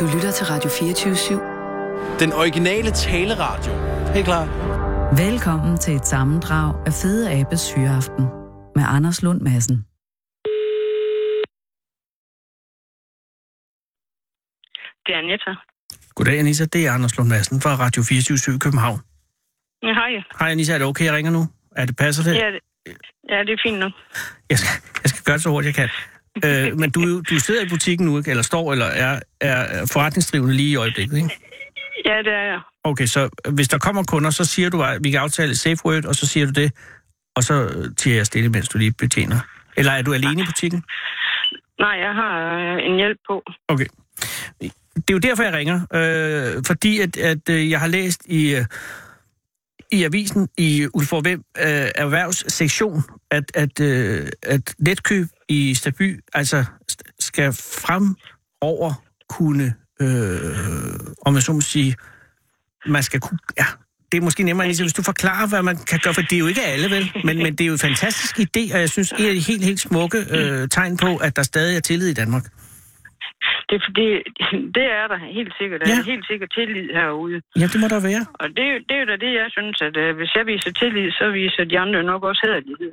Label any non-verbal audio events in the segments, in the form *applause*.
Du lytter til Radio 24-7. Den originale taleradio. Helt klar. Velkommen til et sammendrag af Fede Abes Hyreaften med Anders Lund Madsen. Det er Anita. Goddag, Anissa. Det er Anders Lund Madsen fra Radio 24 i København. Ja, hej. Hej, Anissa. Er det okay, jeg ringer nu? Er det passer det? Ja, det, ja, det er fint nu. Jeg skal, jeg skal gøre det så hurtigt, jeg kan. Øh, men du, du sidder i butikken nu, ikke? eller står, eller er, er forretningsdrivende lige i øjeblikket, ikke? Ja, det er jeg. Okay, så hvis der kommer kunder, så siger du, at vi kan aftale et safe word, og så siger du det, og så tiger jeg stille, mens du lige betjener. Eller er du alene i butikken? Nej, jeg har øh, en hjælp på. Okay. Det er jo derfor, jeg ringer. Øh, fordi at, at øh, jeg har læst i, øh, i avisen i Ulfor Hvem øh, erhvervssektion, at, at, øh, at netkøb i Staby altså skal fremover kunne, øh, om jeg så må sige, man skal kunne, ja, det er måske nemmere, hvis du forklarer, hvad man kan gøre, for det er jo ikke alle, vel? Men, men det er jo en fantastisk idé, og jeg synes, et af de helt, helt smukke øh, tegn på, at der stadig er tillid i Danmark. Det er fordi, *laughs* det er der helt sikkert. Der Ja. er helt sikkert tillid herude. Ja, det må der være. Og det, er det er jo da det, jeg synes, at øh, hvis jeg viser tillid, så viser de andre nok også hederlighed.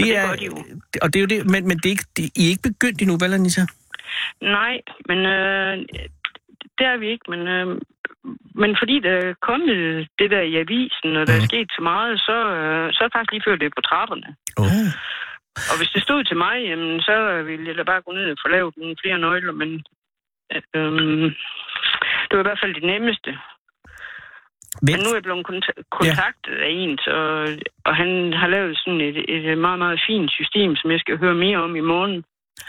Det det er, gør de jo. og det er jo det, men, men det er ikke, det, I er ikke begyndt endnu, vel, Anissa? Nej, men øh, det er vi ikke. Men, øh, men fordi der er kommet det der i avisen, og der er Mhm. sket så meget, så, øh, så er det faktisk lige før det er på trapperne. Oh. Og hvis det stod til mig, jamen, så ville jeg da bare gå ned og få lavet nogle flere nøgler, men øhm, det var i hvert fald det nemmeste. Men nu er jeg blevet kont- kontaktet ja. af en, så, og han har lavet sådan et, et meget, meget fint system, som jeg skal høre mere om i morgen.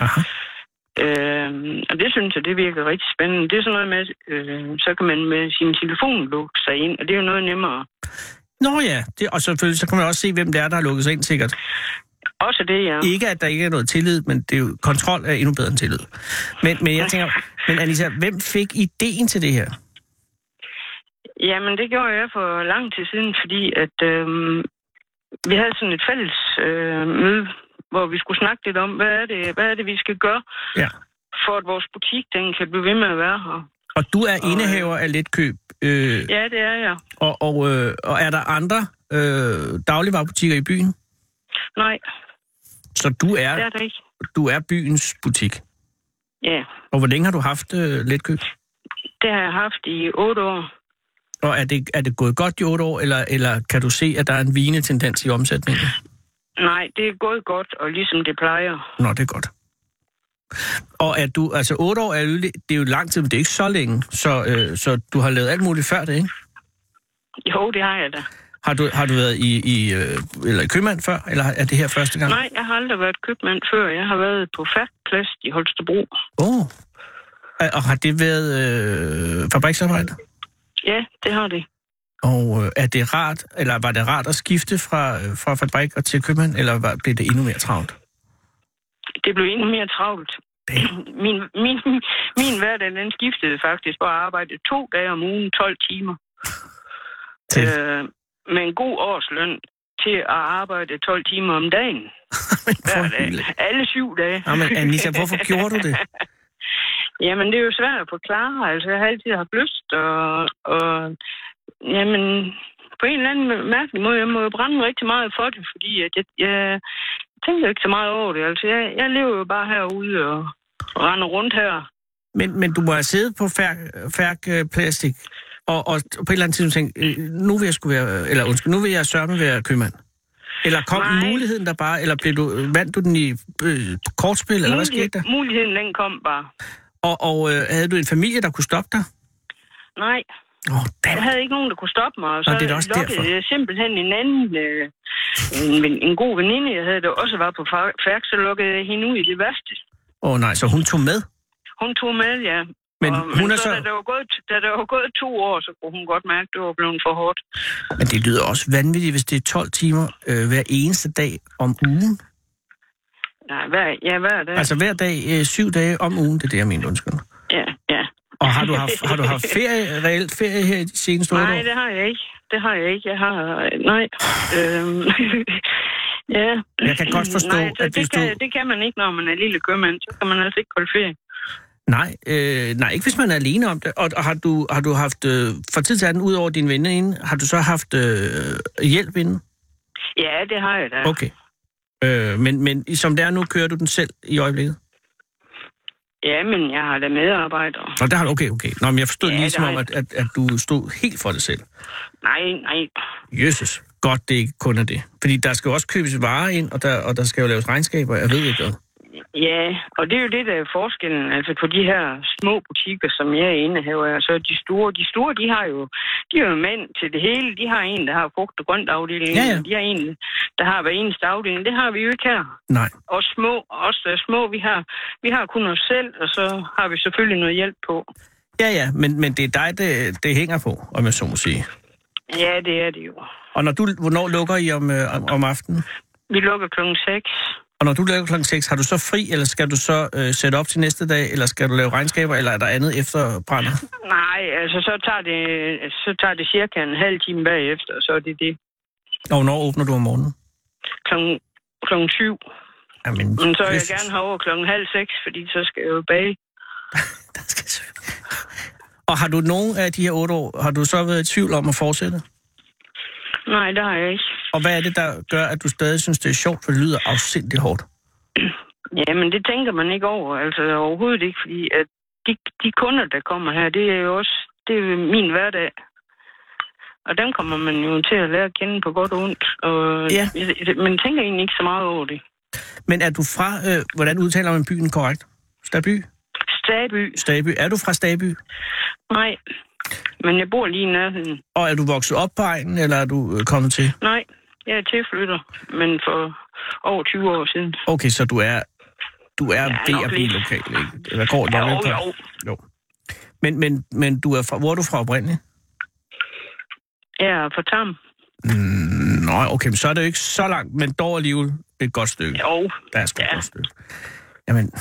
Aha. Øhm, og det synes jeg, det virker rigtig spændende. Det er sådan noget med, øh, så kan man med sin telefon lukke sig ind, og det er jo noget nemmere. Nå ja, det, og selvfølgelig så kan man også se, hvem det er, der har lukket sig ind sikkert. Også det, ja. Ikke, at der ikke er noget tillid, men det er jo, kontrol er endnu bedre end tillid. Men, men jeg tænker, men Anissa, hvem fik ideen til det her? Jamen, det gjorde jeg for lang tid siden, fordi at øhm, vi havde sådan et fælles øh, møde, hvor vi skulle snakke lidt om, hvad er det, hvad er det vi skal gøre, Ja. for at vores butik den kan blive ved med at være her. Og du er indehaver af letkøb, øh, Ja, det er jeg. og, og, øh, og er der andre øh, dagligvarerbutikker i byen? Nej, Så du det er er, det ikke. du er byens butik. Ja, Og hvor længe har du haft øh, letkøb? det har jeg haft i otte år. Og er det, er det gået godt i otte år, eller, eller kan du se, at der er en vigende tendens i omsætningen? Nej, det er gået godt, og ligesom det plejer. Nå, det er godt. Og at du, altså otte år er jo, det er jo lang tid, men det er ikke så længe, så, øh, så du har lavet alt muligt før det, ikke? Jo, det har jeg da. Har du, har du været i, i, øh, eller i købmand før, eller er det her første gang? Nej, jeg har aldrig været købmand før. Jeg har været på Færkplads i Holstebro. Åh. Oh. Og har det været øh, fabriksarbejde? Ja, det har det. Og øh, er det rart, eller var det rart at skifte fra, øh, fra fabrik og til købmand, eller var, blev det endnu mere travlt? Det blev endnu mere travlt. *clears throat* Min, min, min hverdag, den skiftede faktisk fra at arbejde to dage om ugen, 12 timer. *laughs* Til. Øh, med en god årsløn til at arbejde 12 timer om dagen. *laughs* Hver dag. Alle syv dage. Jamen, Anissa, hvorfor gjorde du det? *laughs* Jamen, det er jo svært at forklare. Altså, jeg har altid haft lyst, og, og jamen, på en eller anden mærkelig måde, jeg må jo brænde rigtig meget for det, fordi at jeg, jeg tænker ikke så meget over det. Altså, jeg, jeg lever jo bare herude og, og render rundt her. Men, men du må have siddet på færk, færk plastik, og, og på et eller andet tidspunkt tænkt, øh, nu vil jeg skulle være, eller undskyld, nu vil jeg sørge være købmand. Eller kom Nej. muligheden der bare, eller blev du, vandt du den i øh, kortspil, eller hvad skete der? Muligheden, den kom bare. Og, og øh, havde du en familie, der kunne stoppe dig? Nej, oh, jeg havde ikke nogen, der kunne stoppe mig. Og så Nå, det er også derfor. jeg simpelthen en anden, øh, en, en god veninde, jeg havde, der også var på Fær- Færk, så lukkede jeg hende ud i det værste. Åh oh, nej, så hun tog med? Hun tog med, ja. Men og, hun men er så, så- Da der, var gået, da der var gået to år, så kunne hun godt mærke, at det var blevet for hårdt. Men det lyder også vanvittigt, hvis det er 12 timer øh, hver eneste dag om ugen. Nej, hver, ja, hver dag. Altså hver dag, øh, syv dage om ugen, det er det, jeg mener, undskyld. Ja, ja. Og har du haft, har du haft ferie, reelt ferie her i de seneste Nej, år? det har jeg ikke. Det har jeg ikke. Jeg har... Nej. Øhm, *laughs* ja. Jeg kan godt forstå, Nej, så at det, kan, du- det kan man ikke, når man er lille købmand. Så kan man altså ikke holde ferie. Nej, øh, nej, ikke hvis man er alene om det. Og, og har, du, har du haft, øh, for tid til anden, ud over din veninde, har du så haft øh, hjælp inden? Ja, det har jeg da. Okay. Øh, men, men som det er nu, kører du den selv i øjeblikket? Ja, men jeg har da medarbejdere. Nå, der har du, okay, okay. Nå, men jeg forstod Ja, lige som har om, at, at, at du stod helt for dig selv. Nej, nej. Jesus, godt det ikke kun er det. Fordi der skal jo også købes varer ind, og der, og der skal jo laves regnskaber, jeg ved ikke hvad. Ja, og det er jo det, der er forskellen. Altså på de her små butikker, som jeg er indehaver så de store, de store, de har jo, de er jo mænd til det hele. De har en, der har frugt og grønt afdeling. Ja, ja. De har en, der har hver eneste afdeling. Det har vi jo ikke her. Nej. Og små, også der er små, vi har, vi har kun os selv, og så har vi selvfølgelig noget hjælp på. Ja, ja, men, men det er dig, det, det hænger på, om jeg så må sige. Ja, det er det jo. Og når du, hvornår lukker I om, øh, om, om aftenen? Vi lukker klokken 6. Og når du lukker klokken 6, har du så fri, eller skal du så øh, sætte op til næste dag, eller skal du lave regnskaber, eller er der andet efter brænder? Nej, altså så tager det, så tager det cirka en halv time bagefter, så er det det. Og hvornår åbner du om morgenen? Klokken, klokken 7. Jamen, Men så vil jeg gerne have over klokken halv seks, fordi så skal jeg jo bage. *laughs* Der skal Og har du nogen af de her otte år, har du så været i tvivl om at fortsætte? Nej, det har jeg ikke. Og hvad er det, der gør, at du stadig synes, det er sjovt, for det lyder afsindigt hårdt? Ja, men det tænker man ikke over. Altså overhovedet ikke, fordi at de, de kunder, der kommer her, det er jo også det er min hverdag. Og dem kommer man jo til at lære at kende på godt og ondt. Og Ja. Man tænker egentlig ikke så meget over det. Men er du fra, øh, hvordan udtaler man byen korrekt? Staby? Staby? Staby. Er du fra Staby? Nej. Men jeg bor lige i nærheden. Og er du vokset op på egnen, eller er du øh, kommet til? Nej, jeg er tilflytter, men for over 20 år siden. Okay, så du er, du er Ja, ved at blive lokal, ikke? Eller går det Jo, på? jo. jo. Men, men, men du er fra, hvor er du fra oprindeligt? Jeg er for tam. Mm, Nå, okay, men så er det jo ikke så langt, men dog alligevel et godt stykke. Jo, Der er sgu et Ja. godt stykke. Jamen,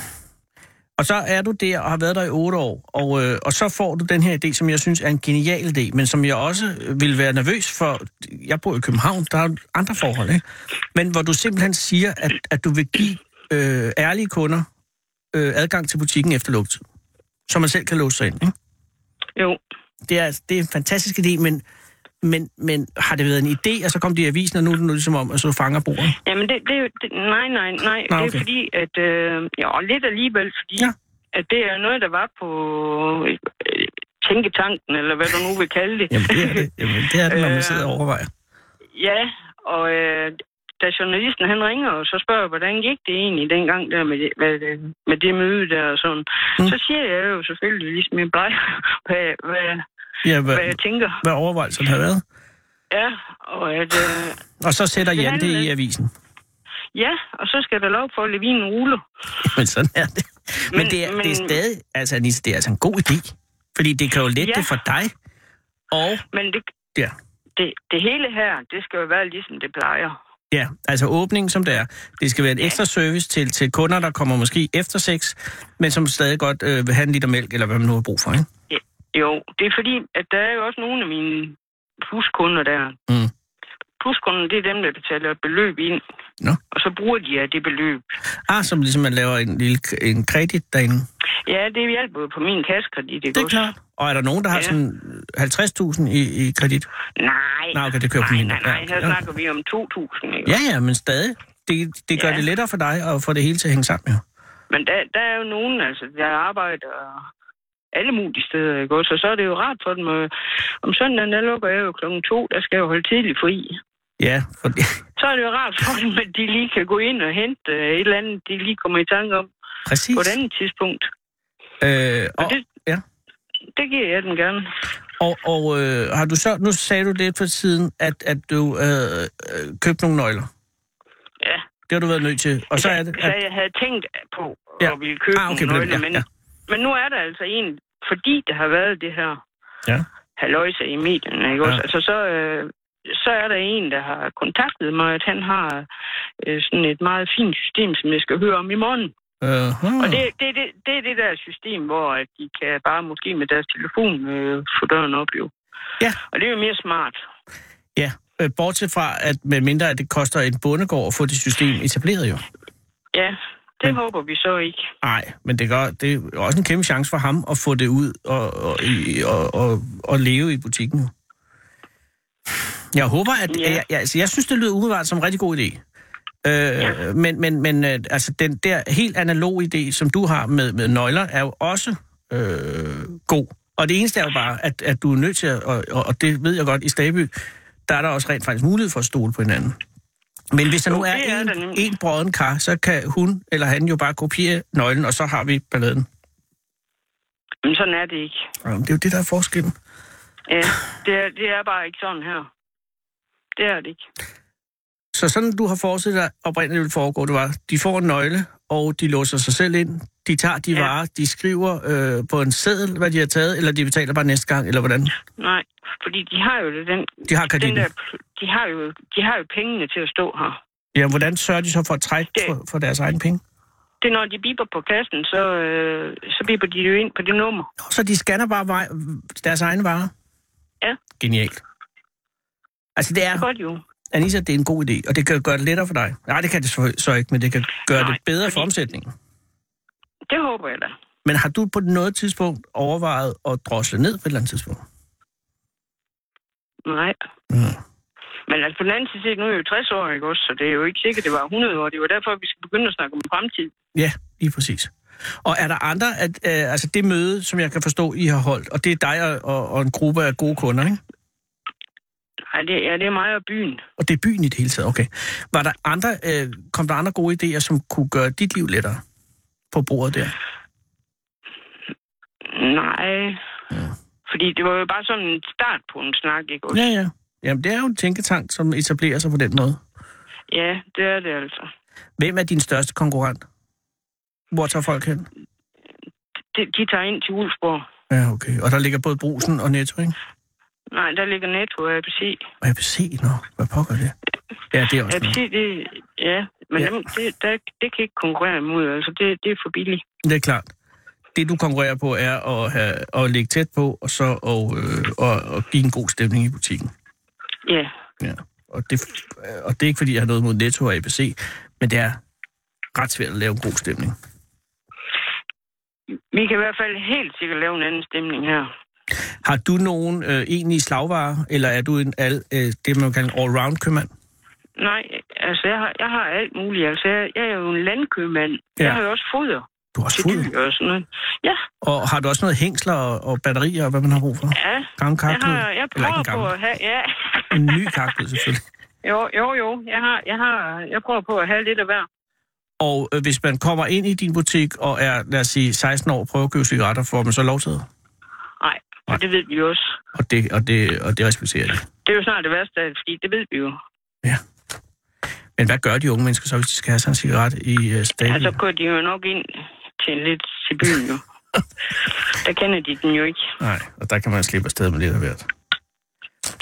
og så er du der og har været der i otte år, og, øh, og så får du den her idé, som jeg synes er en genial idé, men som jeg også vil være nervøs for. Jeg bor i København, der er andre forhold, ikke? Men hvor du simpelthen siger, at, at du vil give øh, ærlige kunder øh, adgang til butikken efter lukket, så man selv kan låse sig ind, ikke? jo. Det er, det er en fantastisk idé, men, men, men har det været en idé, og så kom det i avisen, og nu er det nu ligesom om, at så fanger bordet? Jamen, det, det, er det, nej, nej, nej. Nå, Det okay. er fordi, at... Øh, ja, og lidt alligevel, fordi Ja. at det er noget, der var på øh, tænketanken, eller hvad du nu vil kalde det. Jamen, det er det, Jamen, det, er det når man Øh, sidder og overvejer. Ja, og øh, da journalisten han ringer og så spørger, hvordan gik det egentlig dengang der med det, med det, med det møde der og sådan, Mm. så siger jeg jo selvfølgelig, ligesom jeg plejer, *laughs* hvad, hvad, Ja, hvad, hvad jeg tænker. hvad overvejelserne har været. Ja, og at, øh, Og så sætter Jan det i avisen. ja, og så skal der lov for at levinen ruller. *laughs* Men sådan er det. Men, men, det, er, men- det er stadig, altså Anissa, det er altså en god idé. Fordi det kan jo lette Ja. det for dig. Og, Men det, ja, det, det hele her, det skal jo være ligesom det plejer. ja, altså åbningen som det er. Det skal være en ekstra service til, til kunder, der kommer måske efter sex, men som stadig godt øh, vil have en liter mælk, eller hvad man nu har brug for, ikke? Jo, det er fordi, at der er jo også nogle af mine pluskunder der. Mm. Pluskunder, det er dem, der betaler et beløb ind, Nå. og så bruger de af det beløb. Ah, som ligesom man laver en lille en kredit derinde. Ja, det hjælper jo på min kaskredit, ikke Det er også? klart. Og er der nogen, der har Ja. sådan 50.000 i, i kredit? Nej. Nej, okay, det kører på nej, mindre. nej, nej, Ja, her okay. snakker vi om 2.000, ikke? Ja, ja, men stadig. Det, det gør Ja. det lettere for dig at få det hele til at hænge sammen, jo. Men der, der er jo nogen, altså, der arbejder alle mulige steder, ikke også? Og så er det jo rart for dem. øh, Om søndagen, der lukker jeg jo klokken to, der skal jeg jo holde tidligt fri. Ja, for Så er det jo rart for dem, at de lige kan gå ind og hente øh, et eller andet, de lige kommer i tanke om præcis. på et andet tidspunkt. Øh, og, Og det, ja. det giver jeg dem gerne. og, og øh, har du så, nu sagde du lidt for tiden, at, at du øh, øh, købte nogle nøgler. Ja. Det har du været nødt til. Og så er det, Så at, jeg havde tænkt på at Ja. ville købe Ah, okay, nogle den, nøgler, ja, men, ja. Men nu er der altså en, fordi der har været det her Ja. haløjse i medierne, ikke også? Ja. Altså så, øh, så er der en, der har kontaktet mig, at han har øh, sådan et meget fint system, som jeg skal høre om i morgen. uh, Og det, det, det, det er det der system, hvor at de kan bare måske med deres telefon øh, få døren op, jo. Ja. Og det er jo mere smart. ja, øh, bortset fra, at med mindre at det koster en bondegård at få det system etableret, jo. Ja, det Men- håber vi så ikke. Nej, men det, gør, det er også en kæmpe chance for ham at få det ud og, og, og, og, og leve i butikken. Jeg håber, at... Ja. Jeg, jeg, altså, jeg synes, det lyder umiddelbart som en rigtig god idé. Øh, ja. Men, men, men øh, altså, den der helt analog idé, som du har med, med nøgler, er jo også øh, god. Og det eneste er jo bare, at, at du er nødt til at... Og, og, og det ved jeg godt, i Staby, der er der også rent faktisk mulighed for at stole på hinanden. Men hvis der nu er, er en, en brøden kar, så kan hun eller han jo bare kopiere nøglen, og så har vi balladen. Men sådan er det ikke. Jamen, det er jo det, der er forskellen. Ja, det er, det er bare ikke sådan her. Det er det ikke. Så sådan du har forestillet dig oprindeligt ville foregå, det var, de får en nøgle, og de låser sig selv ind. De tager de Ja. varer, de skriver øh, på en seddel, hvad de har taget, eller de betaler bare næste gang, eller hvordan? Nej, fordi de har jo den, De har den der, de har jo, de har jo pengene til at stå her. Ja, hvordan sørger de så for at trække Det- for, for deres egen penge? Det er, når de biber på kassen, så, øh, så biber de jo ind på det nummer. Nå, Så de scanner bare vej, deres egne varer? Ja. Genialt. Altså det er, Det gør de jo. Anissa, det er en god idé, og det kan gøre det lettere for dig. Nej, det kan det så, så ikke, men det kan gøre Nej, det bedre for fordi- omsætningen. Det håber jeg da. Men har du på noget tidspunkt overvejet at drosle ned på et eller andet tidspunkt? Nej. Mm. Men altså på den anden side, nu er jeg jo 60 år, ikke også? Så det er jo ikke sikkert, det var 100 år. Det var derfor, vi skal begynde at snakke om fremtid. Ja, lige præcis. Og er der andre, at, øh, altså det møde, som jeg kan forstå, I har holdt, og det er dig og, og, og en gruppe af gode kunder, ikke? Nej, det, ja, det er mig og byen. Og det er byen i det hele taget, okay. Var der andre, øh, kom der andre gode idéer, som kunne gøre dit liv lettere på bordet der? Nej. Fordi det var jo bare sådan en start på en snak, ikke også? Ja, ja. Jamen, det er jo en tænketank, som etablerer sig på den måde. Ja, det er det altså. Hvem er din største konkurrent? Hvor tager folk hen? De, de tager ind til Ulfborg. Ja, okay. Og der ligger både Brusen og Netto, ikke? Nej, der ligger Netto og ABC. Og ABC, nå, hvad pokker det? Ja, det er også ABC, noget. det, ja, men Ja. Dem, det, der, det kan ikke konkurrere imod. Altså, det, det er for billigt. Det er klart. Det, du konkurrerer på, er at, have, at ligge tæt på, og så og, øh, og, og give en god stemning i butikken. Ja, Ja. Og, det, og det er ikke, fordi jeg har noget mod Netto og ABC, men det er ret svært at lave en god stemning. vi kan i hvert fald helt sikkert lave en anden stemning her. Har du nogen øh, egentlige slagvarer, eller er du en al, øh, det, man kan en all-round købmand? Nej, altså, jeg har, jeg har alt muligt. Altså, jeg, jeg er jo en landkøbmand. Ja. Jeg har jo også foder Du har også dyr og sådan noget. Ja, Og har du også noget hængsler og, og batterier, og hvad man har brug for? ja. Gammel Jeg, kaktus? har, jeg Eller ikke prøver en på at have... Ja. *laughs* En ny kaktus, selvfølgelig. Jo, jo, jo. Jeg, har, jeg, har, jeg prøver på at have lidt af hver. Og øh, hvis man kommer ind i din butik og er, lad os sige, 16 år og prøver at købe cigaretter, får man så lov til det? Nej, Nej. det ved vi også. Og det, og det, og det respekterer de. Det er jo snart det værste, det, fordi det ved vi jo. Ja. Men hvad gør de unge mennesker så, hvis de skal have sig en cigaret i uh, staten? Altså, går de jo nok ind til lidt til byen jo. *laughs* Der kender de den jo ikke. Nej, og der kan man slippe afsted med lidt af hvert.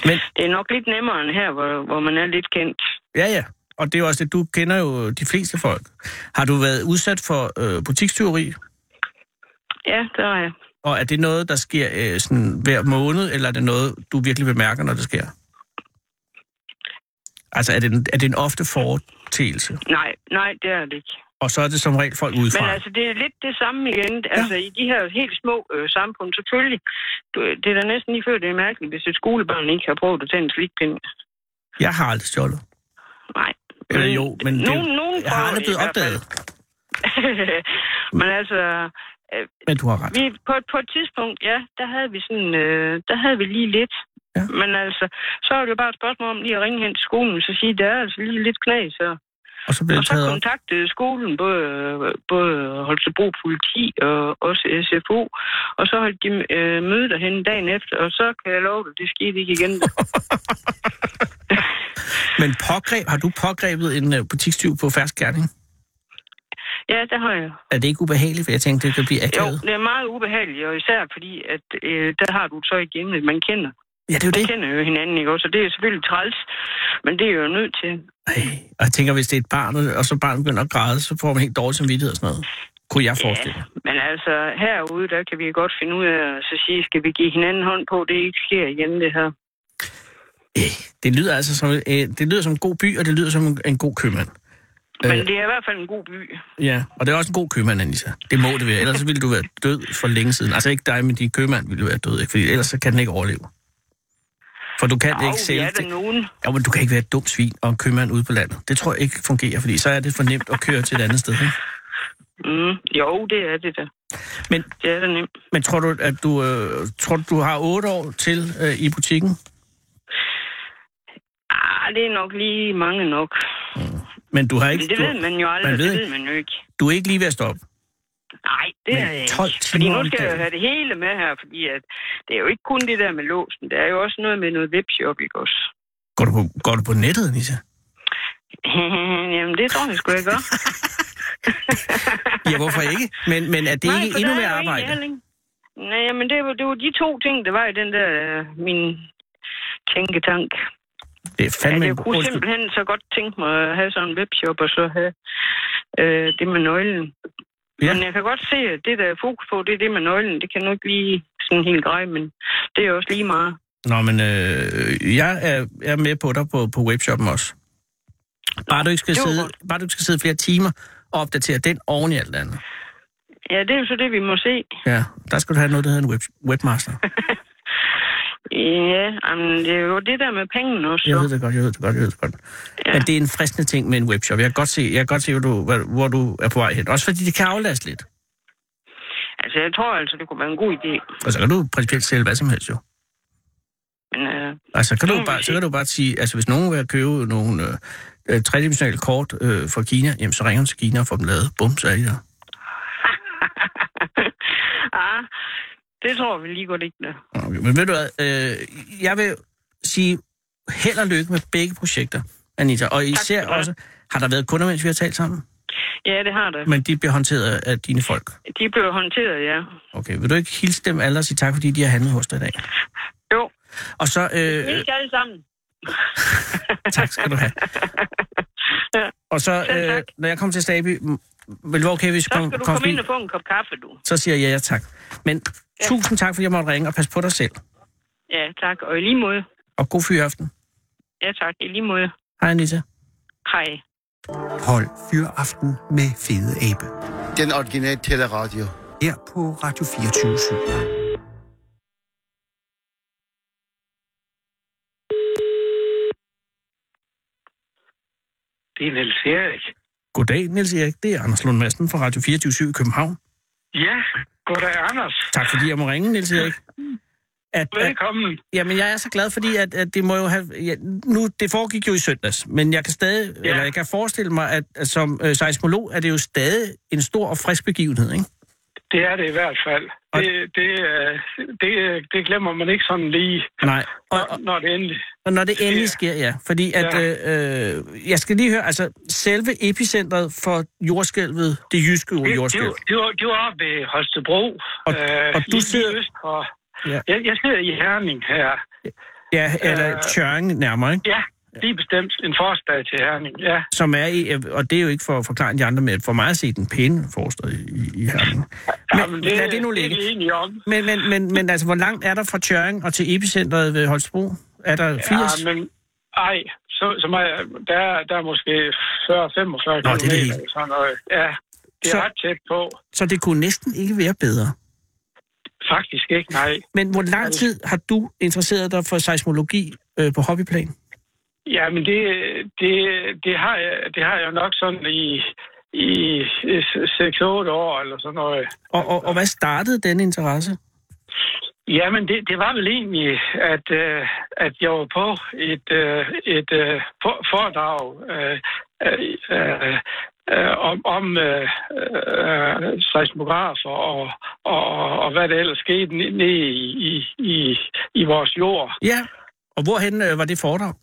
Men Det er nok lidt nemmere end her, hvor, hvor man er lidt kendt. ja, ja. Og det er jo også det, du kender jo de fleste folk. Har du været udsat for øh, butikstyveri? Ja, der er jeg. Og er det noget, der sker øh, sådan hver måned, eller er det noget, du virkelig bemærker, når det sker? Altså, er det en, er det en ofte foretagelse? Nej, nej, det er det ikke. Og så er det som regel folk udefra? Men altså, det er lidt det samme igen. Altså, i de her helt små øh, samfund, selvfølgelig. Du, det er da næsten lige før, det er mærkeligt, hvis et skolebarn ikke har prøvet at tage en slikpind. Jeg har aldrig stjålet. Nej. Eller jo, men det, nogen, nogen jeg har aldrig blevet opdaget. *laughs* men altså, Men du har ret. vi, på, på et tidspunkt, ja, der havde vi sådan, øh, der havde vi lige lidt. Ja. Men altså, så er det jo bare et spørgsmål om lige at ringe hen til skolen, og så sige, der er altså lige lidt knas her. Og så bliver Og det så kontaktede skolen både, både Holstebro politi og også SFO, og så holdt de øh, møde derhen dagen efter, og så kan jeg love dig, det skete ikke igen. *laughs* Men pågreb, har du pågrebet en uh, butikstyv på færsk gerning? ja, det har jeg. Er det ikke ubehageligt? For jeg tænkte, det kan blive Jo, akavet. det er meget ubehageligt, og især fordi, at øh, der har du så igen, at man kender. Ja, det er jo det. kender jo hinanden, ikke også? Og det er selvfølgelig træls, men det er jo nødt til. Ej, og jeg tænker, hvis det er et barn, og så barnet begynder at græde, så får man helt dårlig samvittighed og sådan noget. Kunne jeg forestille mig. Men altså, herude, der kan vi godt finde ud af at så sige, skal vi give hinanden hånd på, det ikke sker igen, det her. Øh, Det lyder altså som, øh, det lyder som en god by, og det lyder som en, en god købmand. Men Øh. det er i hvert fald en god by. Ja, og det er også en god købmand, Anissa. Det må det være. Ellers ville du være død for længe siden. Altså ikke dig, men din købmand ville være død, ikke? Fordi ellers så kan den ikke overleve. For du kan Au, ikke sælge ja, der det. nogen. Ja, men du kan ikke være et dumt svin og en købmand ude på landet. Det tror jeg ikke fungerer, fordi så er det for nemt at køre til et andet sted. Ikke? Mm, jo, det er det da. Men, Det er da nemt. men tror du, at du, øh, tror du, du har otte år til øh, i butikken? Ah, det er nok lige mange nok. Men du har ikke... Men det du, ved man jo aldrig, man ved det ved man jo ikke. Du er ikke lige ved at stoppe. Nej, det Men er jeg 12 ikke. Fordi nu skal jeg jo have det hele med her, fordi at det er jo ikke kun det der med låsen. Det er jo også noget med noget webshop, ikke også? Går du på, går du på nettet, Nissa? *laughs* Jamen, det tror jeg sgu, jeg gør. *laughs* Ja, hvorfor ikke? Men, men er det Nej, ikke endnu mere er arbejde? Nej, men det var, det var de to ting, der var i den der, øh, min tænketank. Det er Ja, fandme jeg en kunne simpelthen så godt tænke mig at have sådan en webshop, og så have øh, det med nøglen. Ja. Men jeg kan godt se, at det, der er fokus på, det er det med nøglen. Det kan nu ikke lige sådan helt greje, men det er også lige meget. Nå, men øh, jeg er, er med på dig på, på webshoppen også. Bare du, ikke skal sidde, godt. bare du ikke skal sidde flere timer og opdatere den oven i alt andet. Ja, det er jo så det, vi må se. Ja, der skal du have noget, der hedder en web, webmaster. *laughs* Ja, jamen, det er jo det der med pengene også. Jeg ved det godt, jeg ved det godt, jeg ved det godt. Ja. Men det er en fristende ting med en webshop. Jeg kan godt se, jeg kan godt se hvor, du, hvor, du er på vej hen. Også fordi det kan aflaste lidt. Altså, jeg tror altså, det kunne være en god idé. Og så kan du principielt sælge hvad som helst jo. Men øh, Altså, kan du bare, så kan du bare sige, altså hvis nogen vil købe nogle øh, øh, tredimensionale kort øh, fra Kina, jamen så ringer du til Kina og får dem lavet. Bum, så er de der. *laughs* ah, det tror vi lige godt ikke, der. Okay, men ved du hvad, øh, jeg vil sige held og lykke med begge projekter, Anita. Og især skal du have. også, har der været kunder, mens vi har talt sammen? Ja, det har det. Men de bliver håndteret af, dine folk. De blev håndteret, ja. Okay, vil du ikke hilse dem alle og sige tak, fordi de har handlet hos dig i dag? Jo, Og så, øh, ikke alle sammen. *laughs* tak skal du have. Ja. Og så, Selv øh, tak. når jeg kommer til Staby, vil det være okay, hvis Så jeg kom, skal du kom komme ind og få en kop kaffe, du. Så siger jeg ja, ja tak. Men ja. tusind tak, fordi jeg måtte ringe, og pas på dig selv. Ja, tak. Og i lige måde. Og god fyraften. Ja, tak. I lige måde. Hej, Anita. Hej. Hold Fyraften med Fede Abe. Den originale teleradio. Her på Radio 24 Det er Niels Erik. Goddag, Niels Erik. Det er Anders Lund Madsen fra Radio 24 i København. Ja, goddag Anders. Tak fordi jeg må ringe, Niels Erik. At, at, Velkommen. jamen, jeg er så glad, fordi at, at det må jo have... Ja, nu, det foregik jo i søndags, men jeg kan stadig... Ja. Eller jeg kan forestille mig, at, at som øh, seismolog er det jo stadig en stor og frisk begivenhed, ikke? Det er det i hvert fald. Og- Det, det, øh, det, det glemmer man ikke sådan lige, Nej. Og, og, når, når det endelig... og når det endelig sker, ja. Fordi at... Ja. Øh, øh, jeg skal lige høre, altså, selve epicentret for jordskælvet, det jyske Det, det, jordskælv... var- det, var, det var oppe ved Holstebro. Og- og du sidder- øst for, Ja. jeg, jeg sidder i Herning her. Ja, eller Øh, Tjørring nærmere, ikke? Ja, lige bestemt en forstad til Herning. Ja, Som er i, og det er jo ikke for at forklare de andre, men for mig at se den pæne forstad i, i Herning. Men, Jamen, det, lad det nu det er ligge. vi enige om. Men, men, men, men altså, hvor langt er der fra Tjørring og til epicentret ved Holstebro? Er der 80? Ja, men ej, så, så meget, der, er- der er måske 40-45 Nå, det er km. det hele. Sådan noget. Ja, det er Så- ret tæt på. Så det kunne næsten ikke være bedre. Faktisk ikke, nej. Men hvor lang tid har du interesseret dig for seismologi øh, på hobbyplan? Ja, men det, det, det, har jeg, det har jeg nok sådan i, i 6-8 år eller sådan noget. Og, og, og hvad startede den interesse? Jamen, det, det var vel egentlig, at, øh, at jeg var på et, øh, et øh, for- foredrag øh, øh, øh, om, om øh, øh, seismografer og, og, og hvad der ellers skete ne- nede i, i, i, i vores jord. Ja, og hvorhen øh, var det foredrag?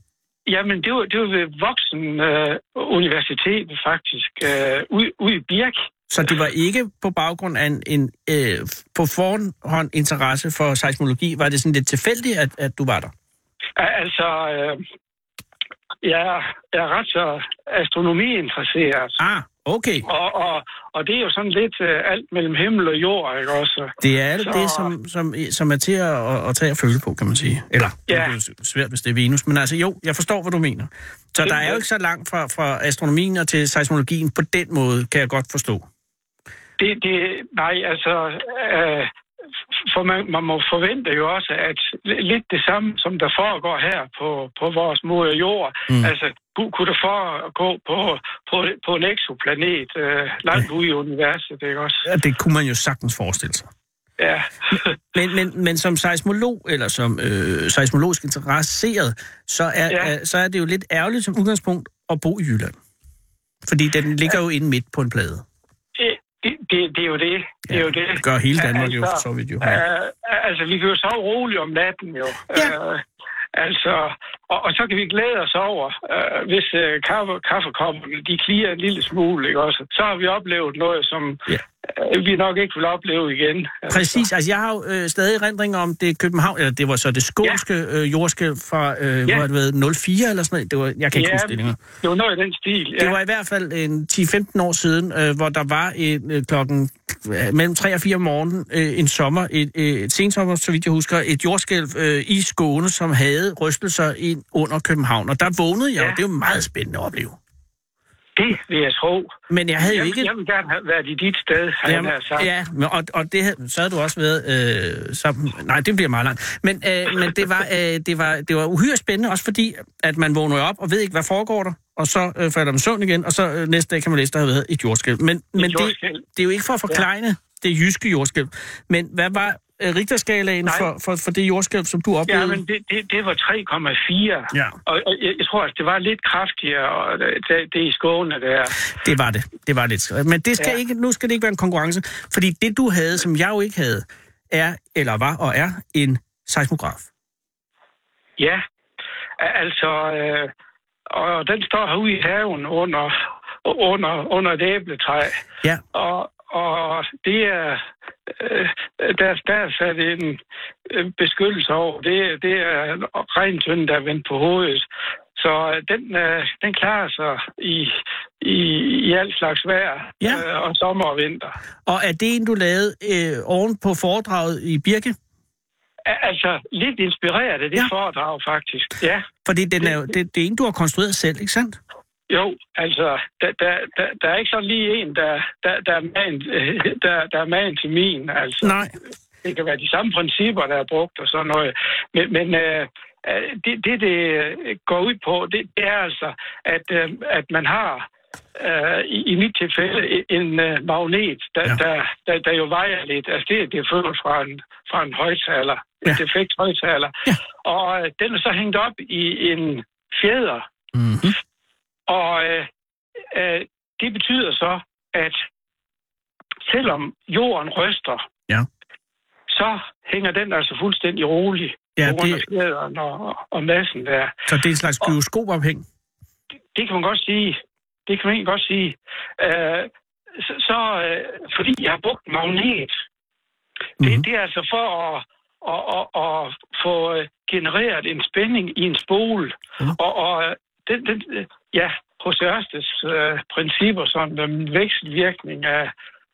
Jamen, det var, det var ved Voksen øh, Universitet faktisk, øh, ude, ude i Birk. Så det var ikke på baggrund af en, en øh, på forhånd interesse for seismologi. Var det sådan lidt tilfældigt, at, at du var der? Al- Altså, øh, jeg, er- jeg er ret så astronomiinteresseret. Ah, Okay. Og, og, og det er jo sådan lidt uh, alt mellem himmel og jord, ikke også? Det er alt Så- det, som, som, som er til at, at, tage og føle på, kan man sige. Eller, Ja. det er svært, hvis det er Venus. Men altså, jo, jeg forstår, hvad du mener. Så Det der er er- jo ikke så langt fra, fra astronomien og til seismologien på den måde, kan jeg godt forstå. Det, det, nej, altså, øh, for man, man må forvente jo også, at li- lidt det samme, som der foregår her på, på vores moder jord, Mm. altså, kunne, der foregå på, på, på en exoplanet øh, langt ude i universet, ikke også? Ja, det kunne man jo sagtens forestille sig. Ja. *laughs* Men, men, men som seismolog, eller som øh, seismologisk interesseret, så er, Ja. ja. så er det jo lidt ærgerligt som udgangspunkt at bo i Jylland. Fordi den ligger jo inde midt på en plade. Det, det, er jo det. Det er jo det. Det gør hele Danmark jo for Altså, så vidt jo. Uh, altså, vi kan jo sove roligt om natten, jo. Ja. Uh, altså, og, og så kan vi glæde os over, uh, hvis uh, kaffe, kaffekopperne, de klirer en lille smule, ikke også? Så har vi oplevet noget, som Ja. Uh, vi nok ikke vil opleve igen. Altså. Præcis, altså jeg har jo øh, stadig erindringer om det København, eller det var så det skånske ja. øh, jordskælv fra, øh, ja. hvor det været, 04 eller sådan noget, det var, jeg kan ikke Ja, huske det længere. Det var noget i den stil, ja. Det var i hvert fald en 10-15 år siden, øh, hvor der var en, øh, klokken øh, mellem 3 og 4 om morgenen øh, en sommer, et, øh, et sensommer, så vidt jeg husker, et jordskælv øh, i Skåne, som havde rystelser ind under København. Og der vågnede jeg, ja. Og det jo meget spændende at opleve. Det vil jeg tro. Men jeg havde jo Jeg, ikke... jeg vil gerne have været i dit sted, har jeg nær sagt. ja, og, og det, havde- så havde du også været... Øh, så, nej, det bliver meget langt. Men, øh, men det, var, øh, det, var, det var uhyre spændende, også fordi, at man vågner op og ved ikke, hvad foregår der, og så øh, falder man søvn igen, og så øh, næste dag kan man læse, der har været et jordskælv. Men, men det, jordskælv. det er jo ikke for at forklejne ja. det jyske jordskælv. Men hvad var Richterskalaen Nej. for, for, for det jordskælv, som du oplevede? Ja, men det, det, det var 3,4. Ja. Og, jeg, jeg tror, at det var lidt kraftigere, og det, det, det i Skåne der. Det var det. Det var lidt. Men det skal Ja. ikke, nu skal det ikke være en konkurrence, fordi det du havde, som jeg jo ikke havde, er, eller var og er, en seismograf. Ja, altså, øh, og den står herude i haven under, under, under et æbletræ. Ja. Og, og det er, øh, der, der er sat en øh, beskyttelse over. Det, det er en regntønde, der er vendt på hovedet. Så øh, den, øh, den klarer sig i, i, i alt slags vejr, Ja. øh, og sommer og vinter. Og er det en, du lavede øh, oven på foredraget i Birke? Altså, lidt inspireret af det Ja. foredrag, faktisk. Ja. Fordi den er, det, det er en, du har konstrueret selv, ikke sandt? Jo, altså, der, der, der, der er ikke sådan lige en, der, der, der, er magen, *laughs* der, der er magen til min. Altså, Nej. Det kan være de samme principper, der er brugt og sådan noget. Men, men øh, øh, det, det, det går ud på, det, det er altså, at, øh, at man har øh, i, i mit tilfælde en øh, magnet, der, ja. der, der, der jo vejer lidt. Altså, det, det er født fra en, fra en højtaler, Ja. en defekt højtaler. Ja. Og øh, den er så hængt op i en fjeder, Mm-hmm. Og øh, øh, det betyder så, at selvom jorden ryster, Ja. så hænger den altså fuldstændig rolig Ja, af det, fjederen og, og massen der. så det er en slags gyroskopophæng. Det kan man godt sige. Det kan man egentlig godt sige. Øh, så, så øh, fordi jeg har brugt magnet, det, Mhm. det er altså for at, at, at, at få øh, genereret en spænding i en spole. Mhm. Og, og øh, den, den, ja, hos Ørsteds øh, principper, sådan en vekselvirkning af,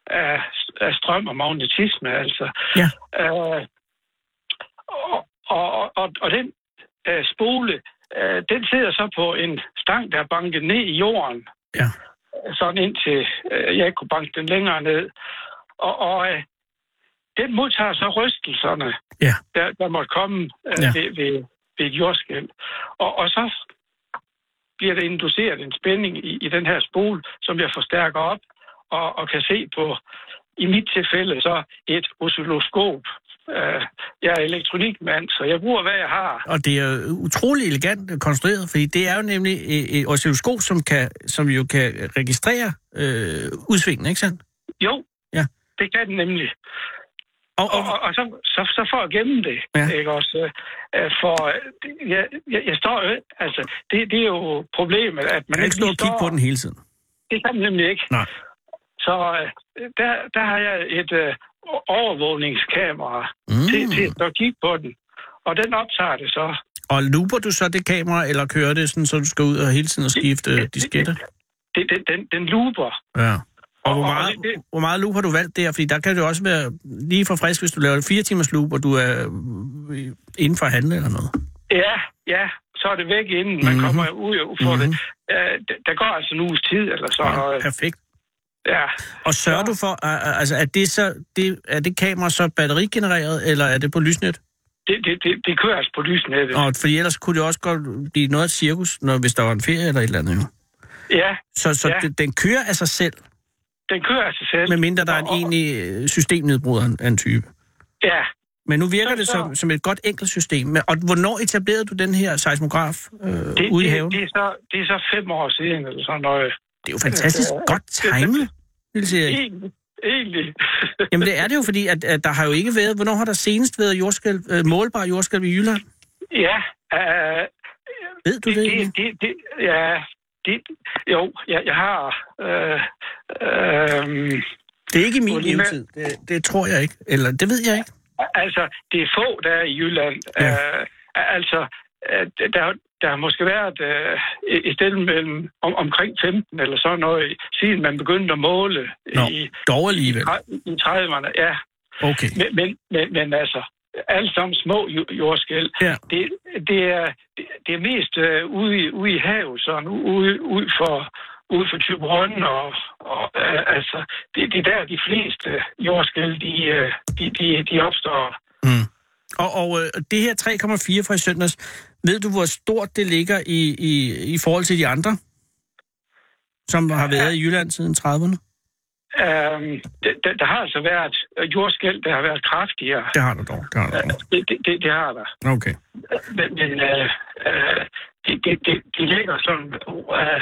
af, af strøm og magnetisme, altså. Ja. Øh, og, og, og, og den øh, spole, øh, den sidder så på en stang, der er banket ned i jorden. Ja. Sådan indtil øh, jeg ikke kunne banke den længere ned. Og, og øh, den modtager så rystelserne, Ja. der, der måtte komme øh, Ja. ved, ved, ved et jordskælv. Og, og så bliver der induceret en spænding i, i den her spole, som jeg forstærker op og, og kan se på, i mit tilfælde, så et oscilloskop. Øh, jeg er elektronikmand, så jeg bruger, hvad jeg har. Og det er utrolig elegant konstrueret, fordi det er jo nemlig et, et oscilloskop, som, kan, som jo kan registrere øh, udsvingene, ikke sandt? Jo, Ja. det kan den nemlig. Og, og, Og, og, så, så, så for at gemme det, Ja. ikke også? øh, For jeg, jeg, jeg står jo, altså, det, det er jo problemet, at man kan ikke stå og kigge står- på den hele tiden. Det kan man nemlig ikke. Nej. Så øh, der, der har jeg et øh, overvågningskamera Mm. til, til at kigge på den. Og den optager det så. Og looper du så det kamera, eller kører det sådan, så du skal ud og hele tiden og skifte øh, disketter? det, det, den, den looper. Ja. Og hvor Og- og meget, det- det- hvor meget loop har du valgt der? Fordi der kan det også være lige for frisk, hvis du laver et fire timers loop, og du er øh, inden for handle eller noget. Ja, ja, så er det væk, inden man Mhm. kommer ud og får det. Øh, d- der går altså en uges tid, eller så. Ja, Ja. perfekt. ja. Og sørger du for, altså er det, så, det, er det kamera så batterigenereret, eller er det på lysnet? Det, det, det, det kører altså på lysnettet. Og fordi ellers kunne det også godt blive noget af cirkus, når, hvis der var en ferie eller et eller andet. jo. Ja, Så, så Ja. ja. den kører af sig selv, den kører af sig selv. medmindre der er en egentlig øh, systemnedbryder af en type. Ja, Men nu virker Så- det som, som et godt enkelt system. Men, og hvornår etablerede du den her seismograf øh, det, ude i det, haven? det, er så, det er så fem år siden, eller sådan noget. Det er jo fantastisk godt timet, Nils Erik. Egentlig. egentlig. *laughs* Jamen det er det jo, fordi at, at der har jo ikke været... Hvornår har der senest været jordskælv, øh, målbar jordskælv i Jylland? ja, øh, Ved du det, det, det, det, det, ja, det, jo, jeg, jeg har... Øh, øh, Det er ikke i min levetid. Det, det tror jeg ikke. Eller det ved jeg ikke. Altså, det er få, der er i Jylland. Ja. Øh, altså, øh, der, der har måske været øh, et- et sted mellem om, omkring 15 eller sådan noget, siden man begyndte at måle Nå, i, dog alligevel. i 30'erne. Ja, Okay. men, men, men, men altså, alle sammen små jo- jordskæl. Ja. Det, det, er, det, er mest øh, ude, i, ude i havet, sådan ude, ude for ude for Tyberøn, og, og øh, altså, det, det er der, de fleste jordskæl, de, øh, de, de, de opstår. Mm. Og, og øh, det her 3,4 fra i søndags, ved du, hvor stort det ligger i, i, i forhold til de andre, som har været i Jylland siden 30'erne? Øhm, det, der, der har altså været jordskæl, der har været kraftigere. Det har du dog. Det har du dog. Det, det, det, det har der. Okay. Men, men øh, øh, det, det, det, det ligger sådan, øh,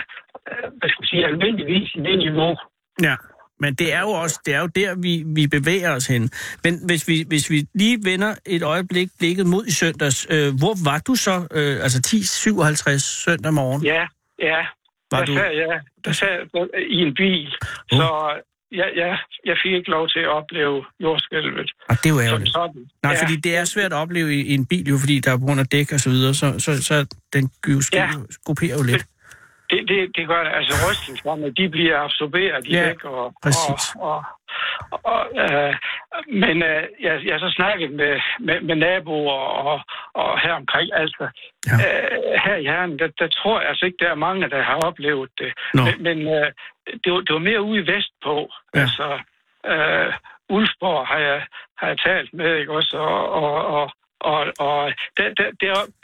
øh, hvad skal man sige, almindeligvis i det niveau. Ja, men det er jo også det er jo der, vi, vi bevæger os hen. Men hvis vi, hvis vi lige vender et øjeblik blikket mod i søndags, øh, hvor var du så, øh, altså 10.57 søndag morgen? Ja, ja. Var der du- sad jeg der sad i en bil, Uh. så jeg, jeg, jeg fik ikke lov til at opleve jordskælvet. Og det er jo ærgerligt. sådan. Nej, ja. fordi det er svært at opleve i, i en bil, jo, fordi der er på grund af dæk og så videre, så, så, så den jo Ja. grupperer jo lidt. Det, det, det gør det. Altså rystelserne, de bliver absorberet i Ja, væk. Og. Og, og, og, øh, men øh, jeg, jeg har så snakket med, med, med naboer og, og her omkring. Altså, Ja. øh, her i Herren, der, der tror jeg altså ikke, der er mange, der har oplevet det. Nå. Men, men øh, det, var, det var mere ude i vestpå. Ja. Altså, øh, Ulfborg har jeg, har jeg talt med, ikke også? Og, og, og, og, og det, det,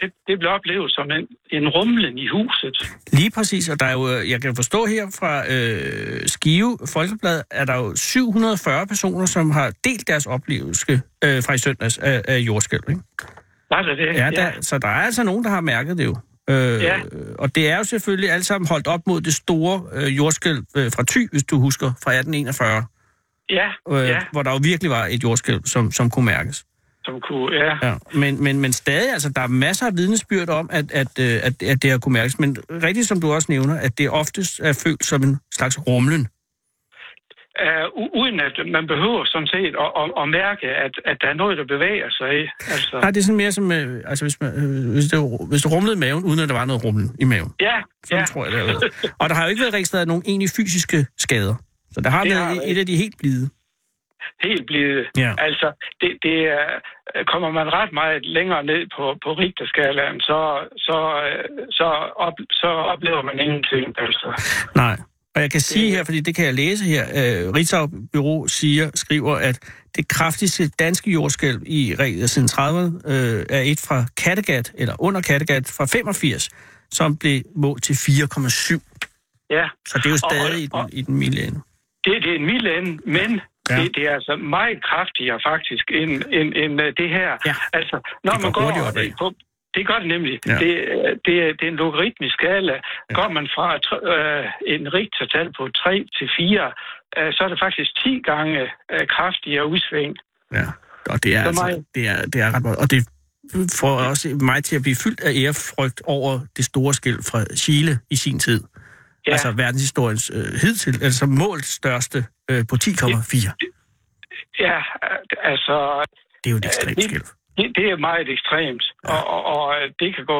det, det, blev oplevet som en, en rumlen i huset. Lige præcis, og der er jo, øh, jeg kan forstå her fra øh, Skive Folkeblad, er der jo 740 personer, som har delt deres oplevelse øh, fra i søndags af, af jordskælv, ikke? Var det det? Ja, der, så der er altså nogen, der har mærket det jo. Øh, Ja. Og det er jo selvfølgelig alt sammen holdt op mod det store øh, jordskælv øh, fra Thy, hvis du husker, fra 1841, Ja, øh, ja, hvor der jo virkelig var et jordskælv, som, som kunne mærkes. Som kunne, ja. Ja. Men, men, men stadig, altså, der er masser af vidnesbyrd om, at, at, øh, at, at det har kunne mærkes. Men rigtigt som du også nævner, at det oftest er følt som en slags rumlen. Uh, uden at man behøver sådan set at, at, at mærke, at, at der er noget, der bevæger sig. Altså, Nej, det er sådan mere som, øh, altså hvis, man, øh, hvis, det, hvis det rumlede i maven, uden at der var noget rumlen i maven. ja, Sådan ja. tror jeg, det været. Og der har jo ikke været registreret nogen egentlig fysiske skader. Så der har Det været har et af de helt blide. Helt blevet. Ja. Altså, det, det er, kommer man ret meget længere ned på, på Richterskalaen, så, så, øh, så, op, så oplever man ingenting. Altså. Nej. Og jeg kan sige her, fordi det kan jeg læse her, øh, Ritzau Bureau siger, skriver, at det kraftigste danske jordskælv i siden 30'erne øh, er et fra Kattegat, eller under Kattegat fra 85, som blev målt til 4,7. Ja, Så det er jo Og- stadig i og- den, i den milde ende. det, det er en mild ende, men Ja. det, det er altså meget kraftigere faktisk end, end, end øh, det her. Ja. Altså, når Det går man går hurtigt opad. på, det gør det nemlig. Ja. Det, øh, det, er- det er en logaritmisk skala. Ja. Går man fra øh, en rigtertal på 3 til 4, øh, så er det faktisk 10 gange øh, kraftigere udsving. Ja, og det er, Så altså, meget. det er, det er ret meget. Og det får også mig til at blive fyldt af ærefrygt over det store skæld fra Chile i sin tid. Ja. Altså verdenshistoriens øh, hidtil, altså målt største øh, på 10,4. Ja, øh, altså, Det er jo et ekstremt det- skæld. det, det er meget ekstremt, ja. og, og, og det kan gå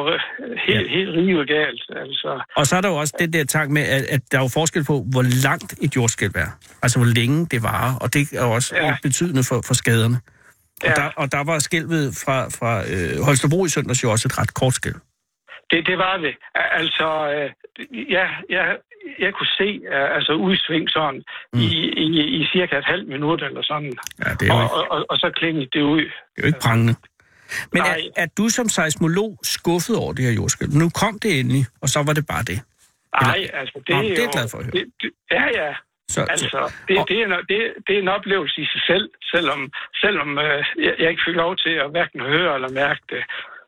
helt, ja. helt rive galt. Altså. Og så er der jo også den der tanke med, at, at der er jo forskel på, hvor langt et jordskælv er. Altså, hvor længe det varer, og det er jo også ja. betydende for, for skaderne. Og, ja. der, og der var skælvet fra, fra øh, Holstebro i søndags jo også et ret kort skælv. Det, det var det. Altså, øh, ja, ja, jeg kunne se uh, altså udsving sådan mm. i, i, i cirka et halvt minut eller sådan. Ja, det er og, ikke, og, og, og så klingede det ud. det er jo ikke prangende. Men er, er du som seismolog skuffet over det her jordskælv? Nu kom det endelig, og så var det bare det. Nej, altså det, Nå, er det er jeg glad for at høre. Det, det, ja, ja. Så, Altså, det, og- det, er, en- det, det er en oplevelse i sig selv, selvom, selvom øh, jeg, jeg ikke fik lov til at hverken høre eller mærke det.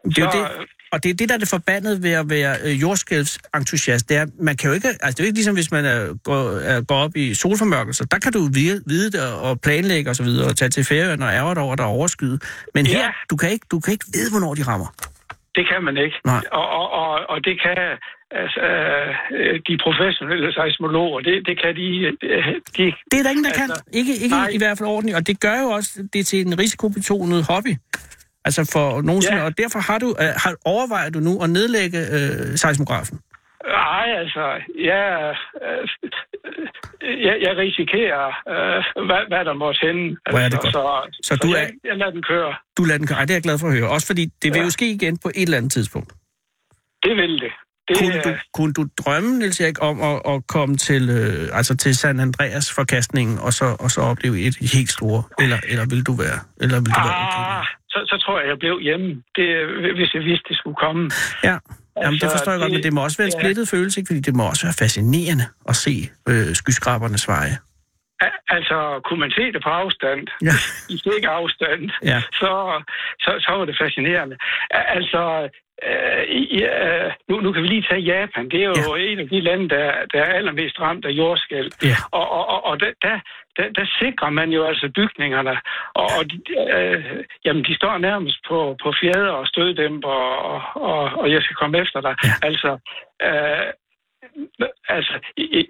Det er Så, det, og det er det, der er det forbandede ved at være øh, jordskælvsentusiast. Det er, man kan jo ikke, altså det er jo ikke ligesom, hvis man er, går, er, går op i solformørkelser. Der kan du vide, vide det og planlægge og så videre, og tage til ferien og ærger dig over, der er overskyet. Men her, Ja. du kan, ikke, du kan ikke vide, hvornår de rammer. Det kan man ikke. Nej. Og, og, og, og det kan altså, øh, de professionelle seismologer, det, det kan de... øh, de Det er der ingen, der kan. Altså, Ikke, ikke nej. i hvert fald ordentligt. Og det gør jo også det til en risikobetonet hobby. Altså for nogensinde. Ja. Og derfor har du, øh, har, overvejer du nu at nedlægge øh, seismografen. Nej, altså, jeg, øh, jeg, jeg risikerer, øh, hvad, hvad der måtte hende. Hvor er det altså, godt. Så, Så så, du er- jeg lader den køre. Du lader den køre. Ej, det er jeg glad for at høre. Også fordi det vil Ja. jo ske igen på et eller andet tidspunkt. Det vil det. det Kunne du, kunne du drømme, Niels Erik, om at, at komme til, øh, altså til San Andreas forkastningen og så, og så opleve et helt store? Eller, eller vil du være? Eller vil du være ah, så, så tror jeg, jeg blev hjemme, det, hvis jeg vidste, det skulle komme. Ja, Jamen, det Altså, forstår jeg godt, det- men det må også være en ja. splittet følelse, ikke? fordi det må også være fascinerende at se øh, skyskrabernes veje. Al- Altså, kunne man se det på afstand, Ja. i stik afstand, Ja. så, så, så var det fascinerende. Al- Altså, øh, øh, nu, nu kan vi lige tage Japan. Det er jo ja. en af de lande, der, der er allermest ramt af jordskæld. Ja. Og, og, og, og der, der, der, der sikrer man jo altså bygningerne. Og, og de, øh, jamen, de står nærmest på, på fjader og støddæmper, og, og, og jeg skal komme efter dig. Ja. Altså, øh, altså,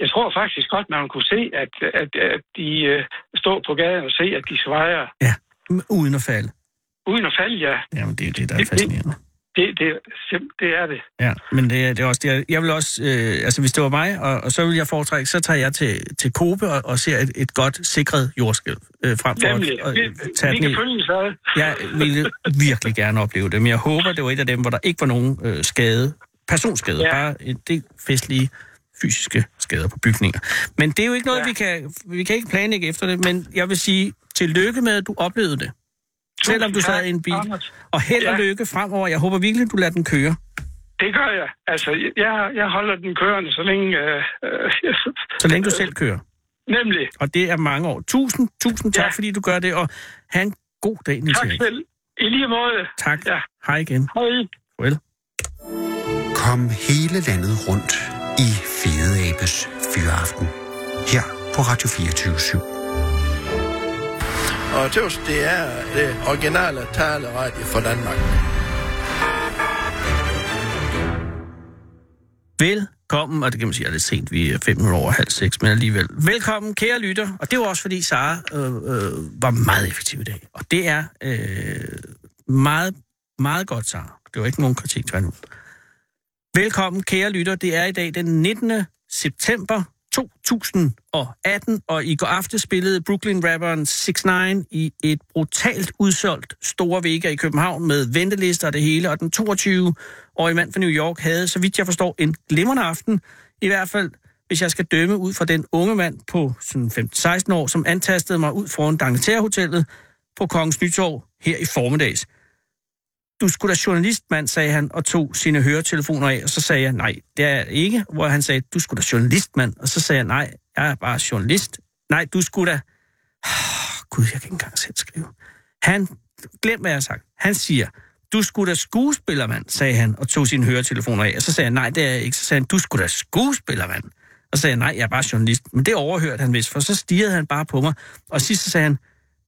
jeg, tror faktisk godt, man kunne se, at, at, at de øh, står på gaden og se, at de svejer. Ja, uden at falde. Uden at falde, ja. Jamen, det er jo det, der er det- fascinerende. Det, det, det er det. Ja, men det det er også det. Jeg vil også, øh, altså hvis det var mig, og, og så vil jeg foretrække, så tager jeg til, til Kobe og, og ser et, et godt sikret jordskælv, øh, frem for Nemlig. at Vi, øh, tage vi den kan i. følge sig. Jeg ville virkelig gerne opleve det, men jeg håber, det var et af dem, hvor der ikke var nogen øh, skade, personskade, ja. Bare en del festlige fysiske skader på bygninger. Men det er jo ikke noget. Ja. vi kan vi kan ikke planlægge efter det, men jeg vil sige tillykke med, at du oplevede det. Selvom du tak, sad i en bil. Anders. Og held og Ja. lykke fremover. Jeg håber virkelig, du lader den køre. Det gør jeg. Altså, jeg, jeg holder den kørende, så længe... Øh, øh, Så længe du selv kører. Nemlig. Og det er mange år. Tusind, tusind tak, Ja. fordi du gør det, og have en god dag, Niels Tak selv. I lige måde. Tak. Ja. Hej igen. Hej. Farvel. Kom hele landet rundt i Fede Abes Fyraften. Her på Radio 24 /7. Og tøvs, det er det originale taleradio for Danmark. Velkommen, og det kan man sige er lidt sent, vi er fem minutter over halv seks, men alligevel. Velkommen, kære lytter, og det var også fordi Sara øh, øh, var meget effektiv i dag. Og det er øh, meget, meget godt, Sara. Det var ikke nogen kritik tværtimod. Velkommen, kære lytter. Det er i dag den 19. september 2018, og i går aftes spillede Brooklyn-rapperen 6 9 i et brutalt udsolgt Store Vega i København med ventelister og det hele, og den 22-årige mand fra New York havde, så vidt jeg forstår, en glimrende aften, i hvert fald hvis jeg skal dømme ud fra den unge mand på sådan 15-16 år, som antastede mig ud foran Dangleterre-hotellet på Kongens Nytorv her i formiddags. Du skulle da journalist, mand, sagde han, og tog sine høretelefoner af, og så sagde jeg, nej, det er jeg ikke, hvor han sagde, du skulle da journalist, mand, og så sagde jeg, nej, jeg er bare journalist. Nej, du skulle da... *sighs* Gud, jeg kan ikke engang selv skrive. Han, glem hvad jeg har sagt, han siger, du skulle da skuespiller, mand, sagde han, og tog sine høretelefoner af, og så sagde jeg, nej, det er jeg ikke, så sagde han, du skulle da skuespiller, mand. Og så sagde jeg, nej, jeg er bare journalist. Men det overhørte han vist, for så stirrede han bare på mig, og sidst så sagde han,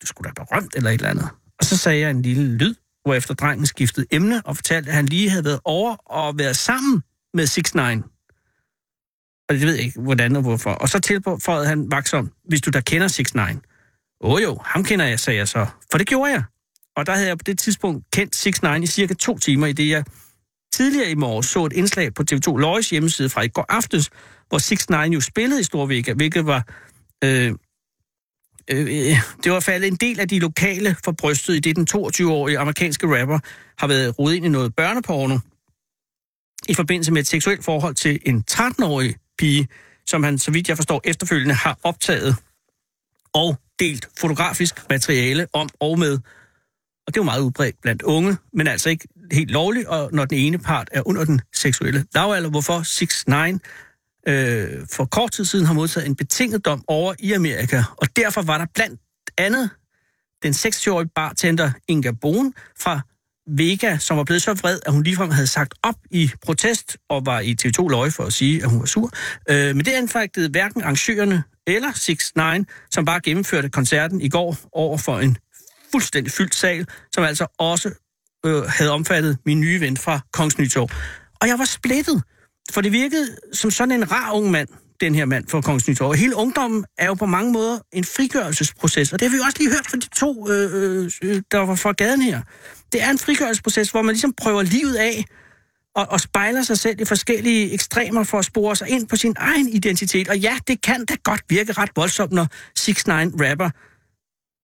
du skulle da berømt eller et eller andet. Og så sagde jeg en lille lyd, hvorefter drengen skiftede emne og fortalte, at han lige havde været over og været sammen med 6 9 Og det ved jeg ikke, hvordan og hvorfor. Og så tilføjede han vaksom, hvis du da kender 6 9 Åh jo, ham kender jeg, sagde jeg så. For det gjorde jeg. Og der havde jeg på det tidspunkt kendt 6 9 i cirka to timer, i det jeg tidligere i morges så et indslag på TV2 Løjes hjemmeside fra i går aftes, hvor 6 9 jo spillede i Storvika, hvilket var... Øh, Øh, øh, det var faldet en del af de lokale for brystet i det, den 22-årige amerikanske rapper har været rodet ind i noget børneporno i forbindelse med et seksuelt forhold til en 13-årig pige, som han, så vidt jeg forstår, efterfølgende har optaget og delt fotografisk materiale om og med. Og det er jo meget udbredt blandt unge, men altså ikke helt lovligt, og når den ene part er under den seksuelle lavalder, hvorfor 6 9 øh, for kort tid siden har modtaget en betinget dom over i Amerika. Og derfor var der blandt andet den 26-årige bartender Inga Bohn fra Vega, som var blevet så vred, at hun ligefrem havde sagt op i protest og var i TV2 Løje for at sige, at hun var sur. Øh, men det anfægtede hverken arrangørerne eller 6 9 som bare gennemførte koncerten i går over for en fuldstændig fyldt sal, som altså også øh, havde omfattet min nye ven fra Kongens Nytorv. Og jeg var splittet, for det virkede som sådan en rar ung mand, den her mand fra Kongens Nytorv. Hele ungdommen er jo på mange måder en frigørelsesproces, og det har vi jo også lige hørt fra de to, øh, øh, der var fra gaden her. Det er en frigørelsesproces, hvor man ligesom prøver livet af, og, og spejler sig selv i forskellige ekstremer for at spore sig ind på sin egen identitet. Og ja, det kan da godt virke ret voldsomt, når 6 9 rapper.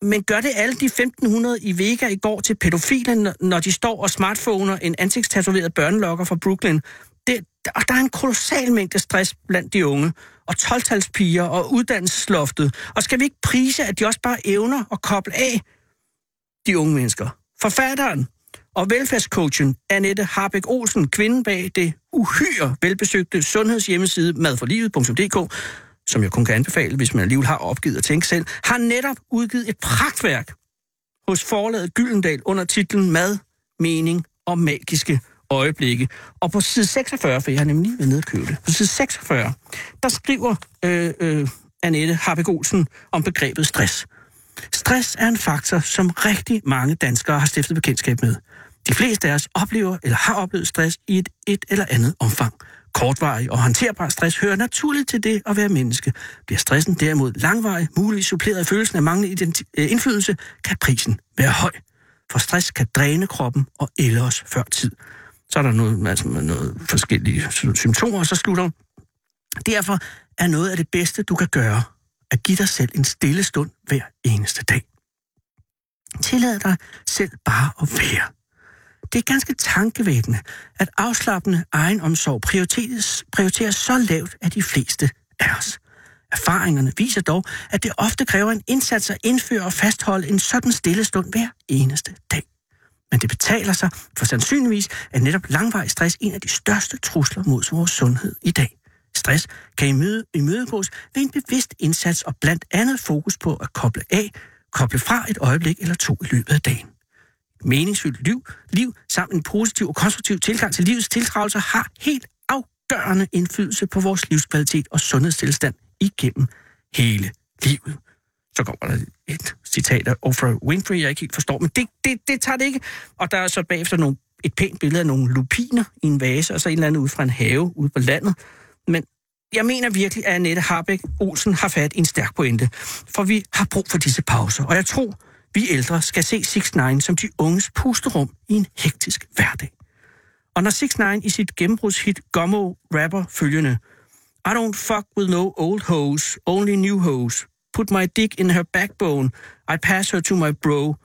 Men gør det alle de 1500 i Vega i går til pædofile, når de står og smartphoner en ansigtstatoveret børnelokker fra Brooklyn? Det, og der er en kolossal mængde stress blandt de unge, og 12 og uddannelsesloftet. Og skal vi ikke prise, at de også bare evner at koble af de unge mennesker? Forfatteren og velfærdscoachen Annette Harbæk Olsen, kvinden bag det uhyre velbesøgte sundhedshjemmeside madforlivet.dk, som jeg kun kan anbefale, hvis man alligevel har opgivet at tænke selv, har netop udgivet et pragtværk hos forlaget Gyldendal under titlen Mad, Mening og Magiske Øjeblikke. Og på side 46, for jeg har nemlig været nede og købe det, på side 46, der skriver øh, øh, Annette Harbeck Olsen om begrebet stress. Stress er en faktor, som rigtig mange danskere har stiftet bekendtskab med. De fleste af os oplever eller har oplevet stress i et, et eller andet omfang. Kortvarig og håndterbar stress hører naturligt til det at være menneske. Bliver stressen derimod langvarig, mulig suppleret af følelsen af manglende øh, indflydelse, kan prisen være høj. For stress kan dræne kroppen og ælde os før tid. Så er der noget, altså noget forskellige symptomer, og så slutter Derfor er noget af det bedste, du kan gøre, at give dig selv en stille stund hver eneste dag. Tillad dig selv bare at være. Det er ganske tankevækkende, at afslappende egenomsorg prioriteres, prioriteres så lavt af de fleste af os. Erfaringerne viser dog, at det ofte kræver en indsats at indføre og fastholde en sådan stille stund hver eneste dag. Men det betaler sig, for sandsynligvis er netop langvarig stress en af de største trusler mod vores sundhed i dag. Stress kan imøde, imødegås ved en bevidst indsats og blandt andet fokus på at koble af, koble fra et øjeblik eller to i løbet af dagen. Meningsfyldt liv, liv samt en positiv og konstruktiv tilgang til livets tiltrædelser har helt afgørende indflydelse på vores livskvalitet og sundhedstilstand igennem hele livet. Så kommer der et citat af Oprah Winfrey, jeg ikke helt forstår, men det, det, det tager det ikke. Og der er så bagefter nogle, et pænt billede af nogle lupiner i en vase, og så en eller anden ud fra en have ude på landet, men jeg mener virkelig, at Annette Harbeck Olsen har fat i en stærk pointe. For vi har brug for disse pauser. Og jeg tror, vi ældre skal se 6 9 som de unges pusterum i en hektisk hverdag. Og når 6 9 i sit gennembrudshit Gummo rapper følgende I don't fuck with no old hoes, only new hoes. Put my dick in her backbone. I pass her to my bro.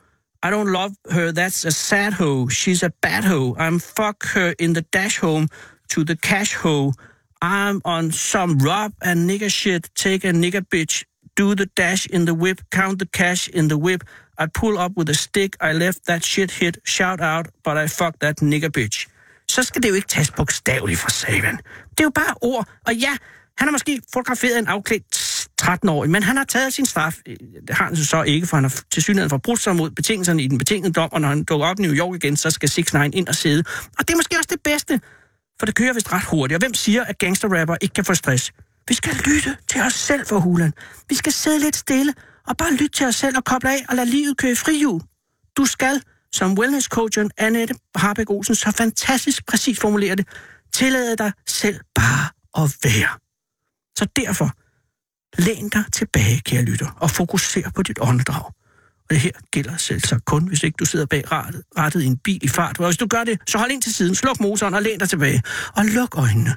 I don't love her, that's a sad hoe. She's a bad hoe. I'm fuck her in the dash home to the cash hoe. I'm on some rob and nigger shit, take a nigger bitch, do the dash in the whip, count the cash in the whip. I pull up with a stick, I left that shit hit, shout out, but I fuck that nigger bitch. Så skal det jo ikke tages bogstaveligt for saven. Det er jo bare ord, og ja, han har måske fotograferet en afklædt 13-årig, men han har taget sin straf. Øh, det har han så ikke, for han har til synligheden forbrudt sig mod betingelserne i den betingede dom, og når han dukker op i New York igen, så skal 6 9 ind og sidde. Og det er måske også det bedste, for det kører vist ret hurtigt. Og hvem siger, at gangsterrapper ikke kan få stress? Vi skal lytte til os selv for hulen. Vi skal sidde lidt stille og bare lytte til os selv og koble af og lade livet køre i frihjul. Du skal, som wellness-coachen Annette Harbeck Olsen så fantastisk præcis formulerer det, tillade dig selv bare at være. Så derfor, læn dig tilbage, kære lytter, og fokuser på dit åndedrag. Og Det her gælder selv kun, hvis ikke du sidder bag rattet, rattet i en bil i fart. Og hvis du gør det, så hold ind til siden, sluk motoren og læn dig tilbage. Og luk øjnene.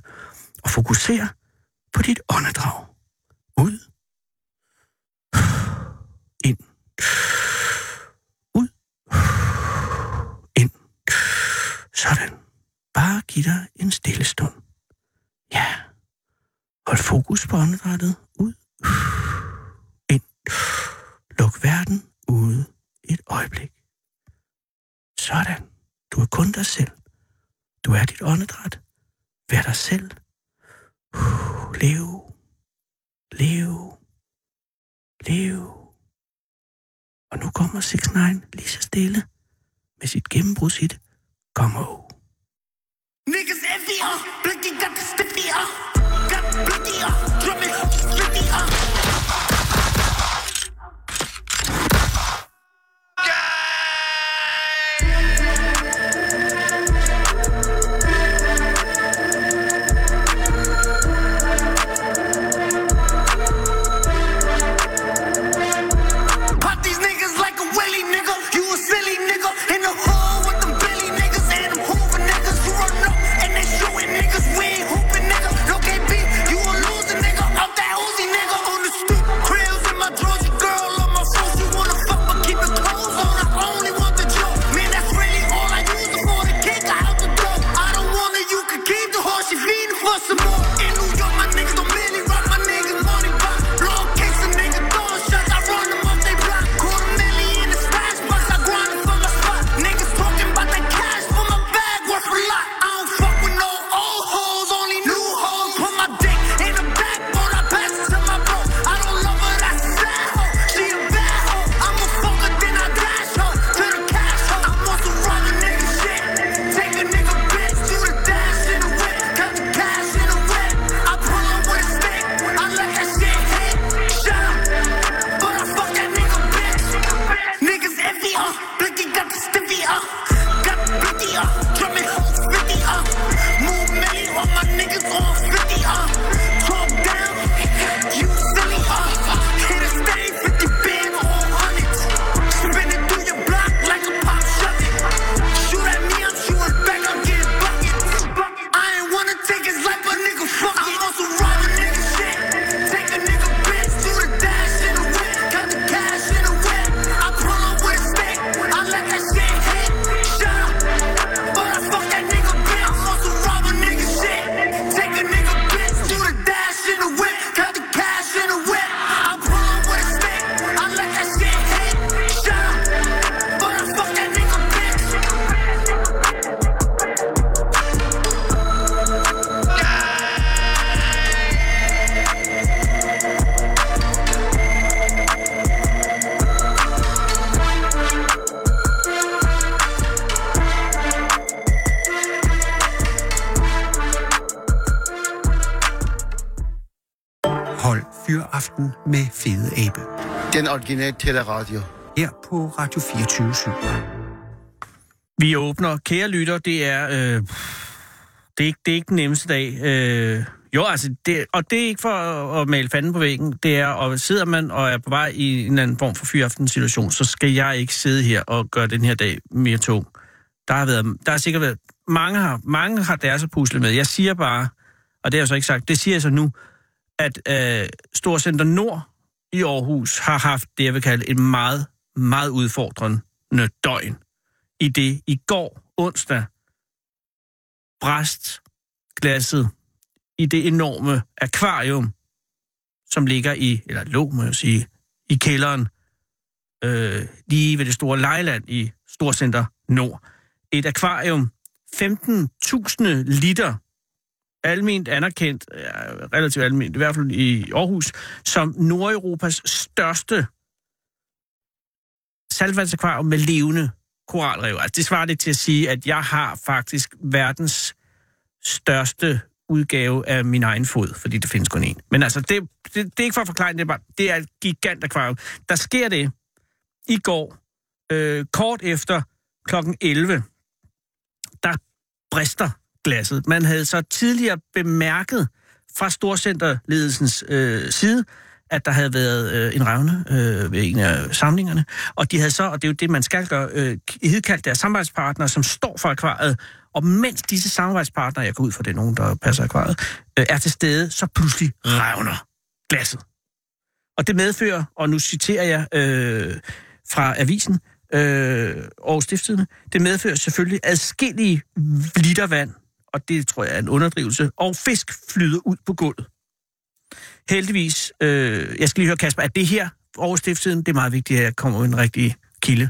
Og fokuser på dit åndedrag. Ud. Ind. Ud. Ind. Sådan. Bare giv dig en stille stund. Ja. Hold fokus på åndedrættet. Ud. Ind. Luk verden ude et øjeblik. Sådan. Du er kun dig selv. Du er dit åndedræt. Vær dig selv. Lev. Lev. Lev. Og nu kommer 6 9 lige så stille med sit gennembrudshit Come home. Den originale teleradio. Her på Radio 24 Vi åbner. Kære lytter, det er... Øh, det, er ikke, det er ikke den nemmeste dag. Øh, jo, altså, det, og det er ikke for at, at male fanden på væggen. Det er, og sidder man og er på vej i en anden form for fyraftens situation, så skal jeg ikke sidde her og gøre den her dag mere tung. Der har, været, der har sikkert været... Mange har, mange har deres at pusle med. Jeg siger bare, og det har jeg så ikke sagt, det siger jeg så nu, at øh, Storcenter Nord i Aarhus har haft det, jeg vil kalde et meget, meget udfordrende døgn. I det i går, onsdag, bræst glasset i det enorme akvarium, som ligger i, eller lå, må jeg sige, i kælderen, øh, lige ved det store lejland i Storcenter Nord. Et akvarium, 15.000 liter alment anerkendt, relativt alment, i hvert fald i Aarhus, som Nordeuropas største saltvandsakvarium med levende koralrev. Altså, det svarer det til at sige, at jeg har faktisk verdens største udgave af min egen fod, fordi det findes kun én. Men altså, det, det, det er ikke for at forklare det, er bare, det er et gigant akvarium. Der sker det i går, øh, kort efter klokken 11, der brister glasset. Man havde så tidligere bemærket fra Storcenterledelsens øh, side, at der havde været øh, en revne øh, ved en af samlingerne, og de havde så, og det er jo det, man skal gøre, øh, hedkaldt deres samarbejdspartnere, som står for akvariet, og mens disse samarbejdspartnere, jeg går ud fra det er nogen, der passer akvariet, øh, er til stede, så pludselig revner glasset. Og det medfører, og nu citerer jeg øh, fra avisen, øh, Aarhus Stiftstidende, det medfører selvfølgelig adskillige liter vand, og det tror jeg er en underdrivelse, og fisk flyder ud på gulvet. Heldigvis, øh, jeg skal lige høre Kasper, at det her over det er meget vigtigt, at jeg kommer med en rigtig kilde.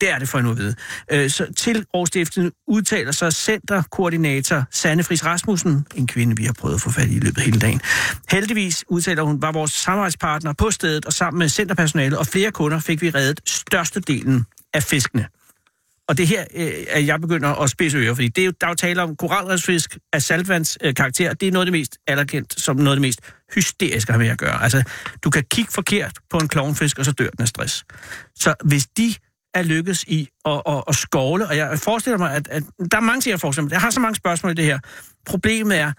Det er det for nu at vide. Øh, så til Aarhus udtaler sig centerkoordinator Sanne Fris Rasmussen, en kvinde, vi har prøvet at få fat i i løbet af hele dagen. Heldigvis, udtaler hun, var vores samarbejdspartner på stedet, og sammen med centerpersonale og flere kunder fik vi reddet størstedelen af fiskene. Og det her, øh, at jeg begynder at spidse ører, fordi det er jo, der er jo tale om koralrevsfisk af saltvands øh, karakter. Det er noget af det mest anerkendt som noget af det mest hysteriske har med at gøre. Altså, du kan kigge forkert på en klovnfisk, og så dør den af stress. Så hvis de er lykkes i at, at, at skovle, og jeg forestiller mig, at, at der er mange ting, jeg forestiller mig. Jeg har så mange spørgsmål i det her. Problemet er,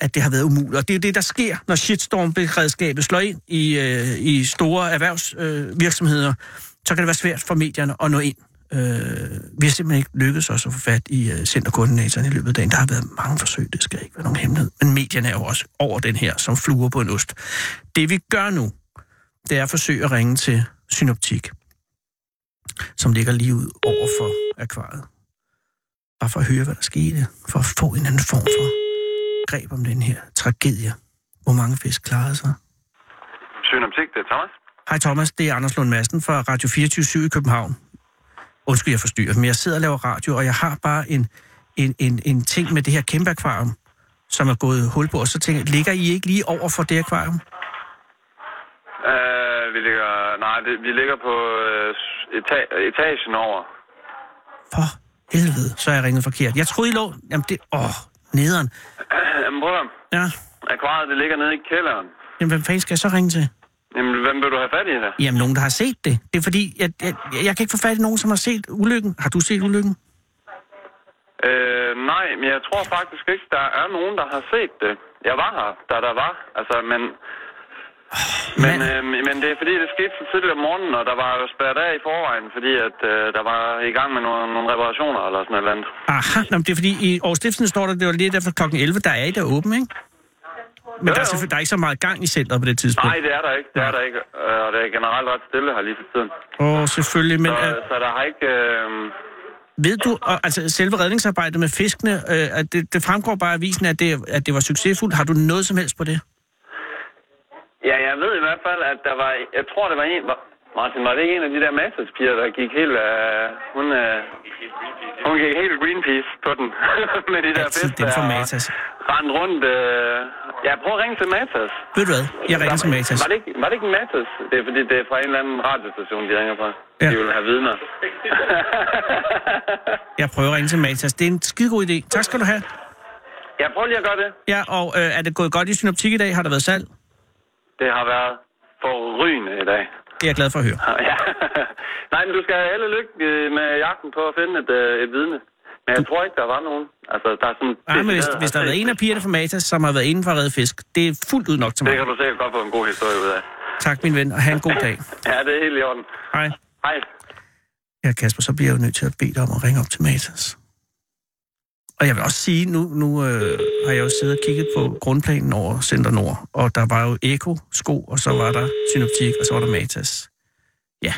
at det har været umuligt. Og det er jo det, der sker, når shitstorm-beredskabet slår ind i, øh, i store erhvervsvirksomheder. Øh, så kan det være svært for medierne at nå ind. Øh, vi har simpelthen ikke lykkedes os at få fat i øh, centerkoordinatoren i løbet af dagen. Der har været mange forsøg, det skal ikke være nogen hemmelighed. Men medierne er jo også over den her, som fluer på en ost. Det vi gør nu, det er at forsøge at ringe til Synoptik som ligger lige ud over for akvariet. Bare for at høre, hvad der skete, for at få en anden form for greb om den her tragedie. Hvor mange fisk klarede sig. Synoptik, det er Thomas. Hej Thomas, det er Anders Lund Madsen fra Radio 24 i København. Undskyld, jeg forstyrrer, men jeg sidder og laver radio, og jeg har bare en, en, en, en ting med det her kæmpe akvarium, som er gået hul på, og så tænker jeg, ligger I ikke lige over for det akvarium? Uh, vi ligger, nej, det, vi ligger på uh, eta- etagen over. For helvede, så er jeg ringet forkert. Jeg troede, I lå... Jamen, det... Åh, nederen. *clears throat* Jamen, bror, Ja. akvariet, det ligger nede i kælderen. Jamen, hvem fanden skal jeg så ringe til? Jamen, hvem vil du have fat i her? Jamen, nogen, der har set det. Det er fordi, jeg, jeg, jeg kan ikke få fat i nogen, som har set ulykken. Har du set ulykken? Øh, nej, men jeg tror faktisk ikke, der er nogen, der har set det. Jeg var her, da der var. Altså, men... Men, øh, men det er fordi, det skete så tidligt om morgenen, og der var jo spærret af i forvejen, fordi at øh, der var i gang med nogle, nogle reparationer eller sådan et eller andet. Aha, Nå, men det er fordi, i Årstiften står der, det var lige derfor klokken 11, der er I der åben, ikke? Men der er, selvfølgelig, der er ikke så meget gang i centret på det tidspunkt. Nej, det er der ikke. Det er der ikke. Øh, Og det er generelt ret stille her lige for tiden. Åh, selvfølgelig, men Så, øh, så der har ikke... Øh, ved du, og, altså selve redningsarbejdet med fiskene, øh, at det, det fremgår bare af avisen, at det, at det var succesfuldt. Har du noget som helst på det? Ja, jeg ved i hvert fald, at der var... Jeg tror, det var en... Martin, var det ikke en af de der masterspiger, der gik helt... Øh, hun, øh, hun gik helt Greenpeace på den. *laughs* med de der Altid fra der Matas. Rendt rundt... Øh, ja, prøv at ringe til Matas. Ved du hvad? Jeg ringer til Matas. Var det, ikke, var det ikke Matas? Det er fordi, det er fra en eller anden radiostation, de ringer fra. Ja. De vil have vidner. *laughs* Jeg prøver at ringe til Matas. Det er en skidegod idé. Tak skal du have. jeg prøver lige at gøre det. Ja, og øh, er det gået godt i Synoptik i dag? Har der været salg? Det har været forrygende i dag. Det er jeg glad for at høre. *laughs* Ja. Nej, men du skal have og lykke øh, med jagten på at finde et, øh, et vidne. Men jeg tror ikke, der var nogen. Altså, der er sådan... Nej, men hvis, hvis der har været en af pigerne fra Matas, som har været inden for at redde fisk, det er fuldt ud nok til Det mig. kan du sikkert godt få en god historie ud af. Tak, min ven, og have en god dag. *laughs* Ja, det er helt i orden. Hej. Hej. Ja, Kasper, så bliver jeg jo nødt til at bede dig om at ringe op til Matas. Og jeg vil også sige, nu, nu øh, har jeg jo siddet og kigget på grundplanen over Center Nord, og der var jo Eko sko, og så var der Synoptik, og så var der Matas. Ja.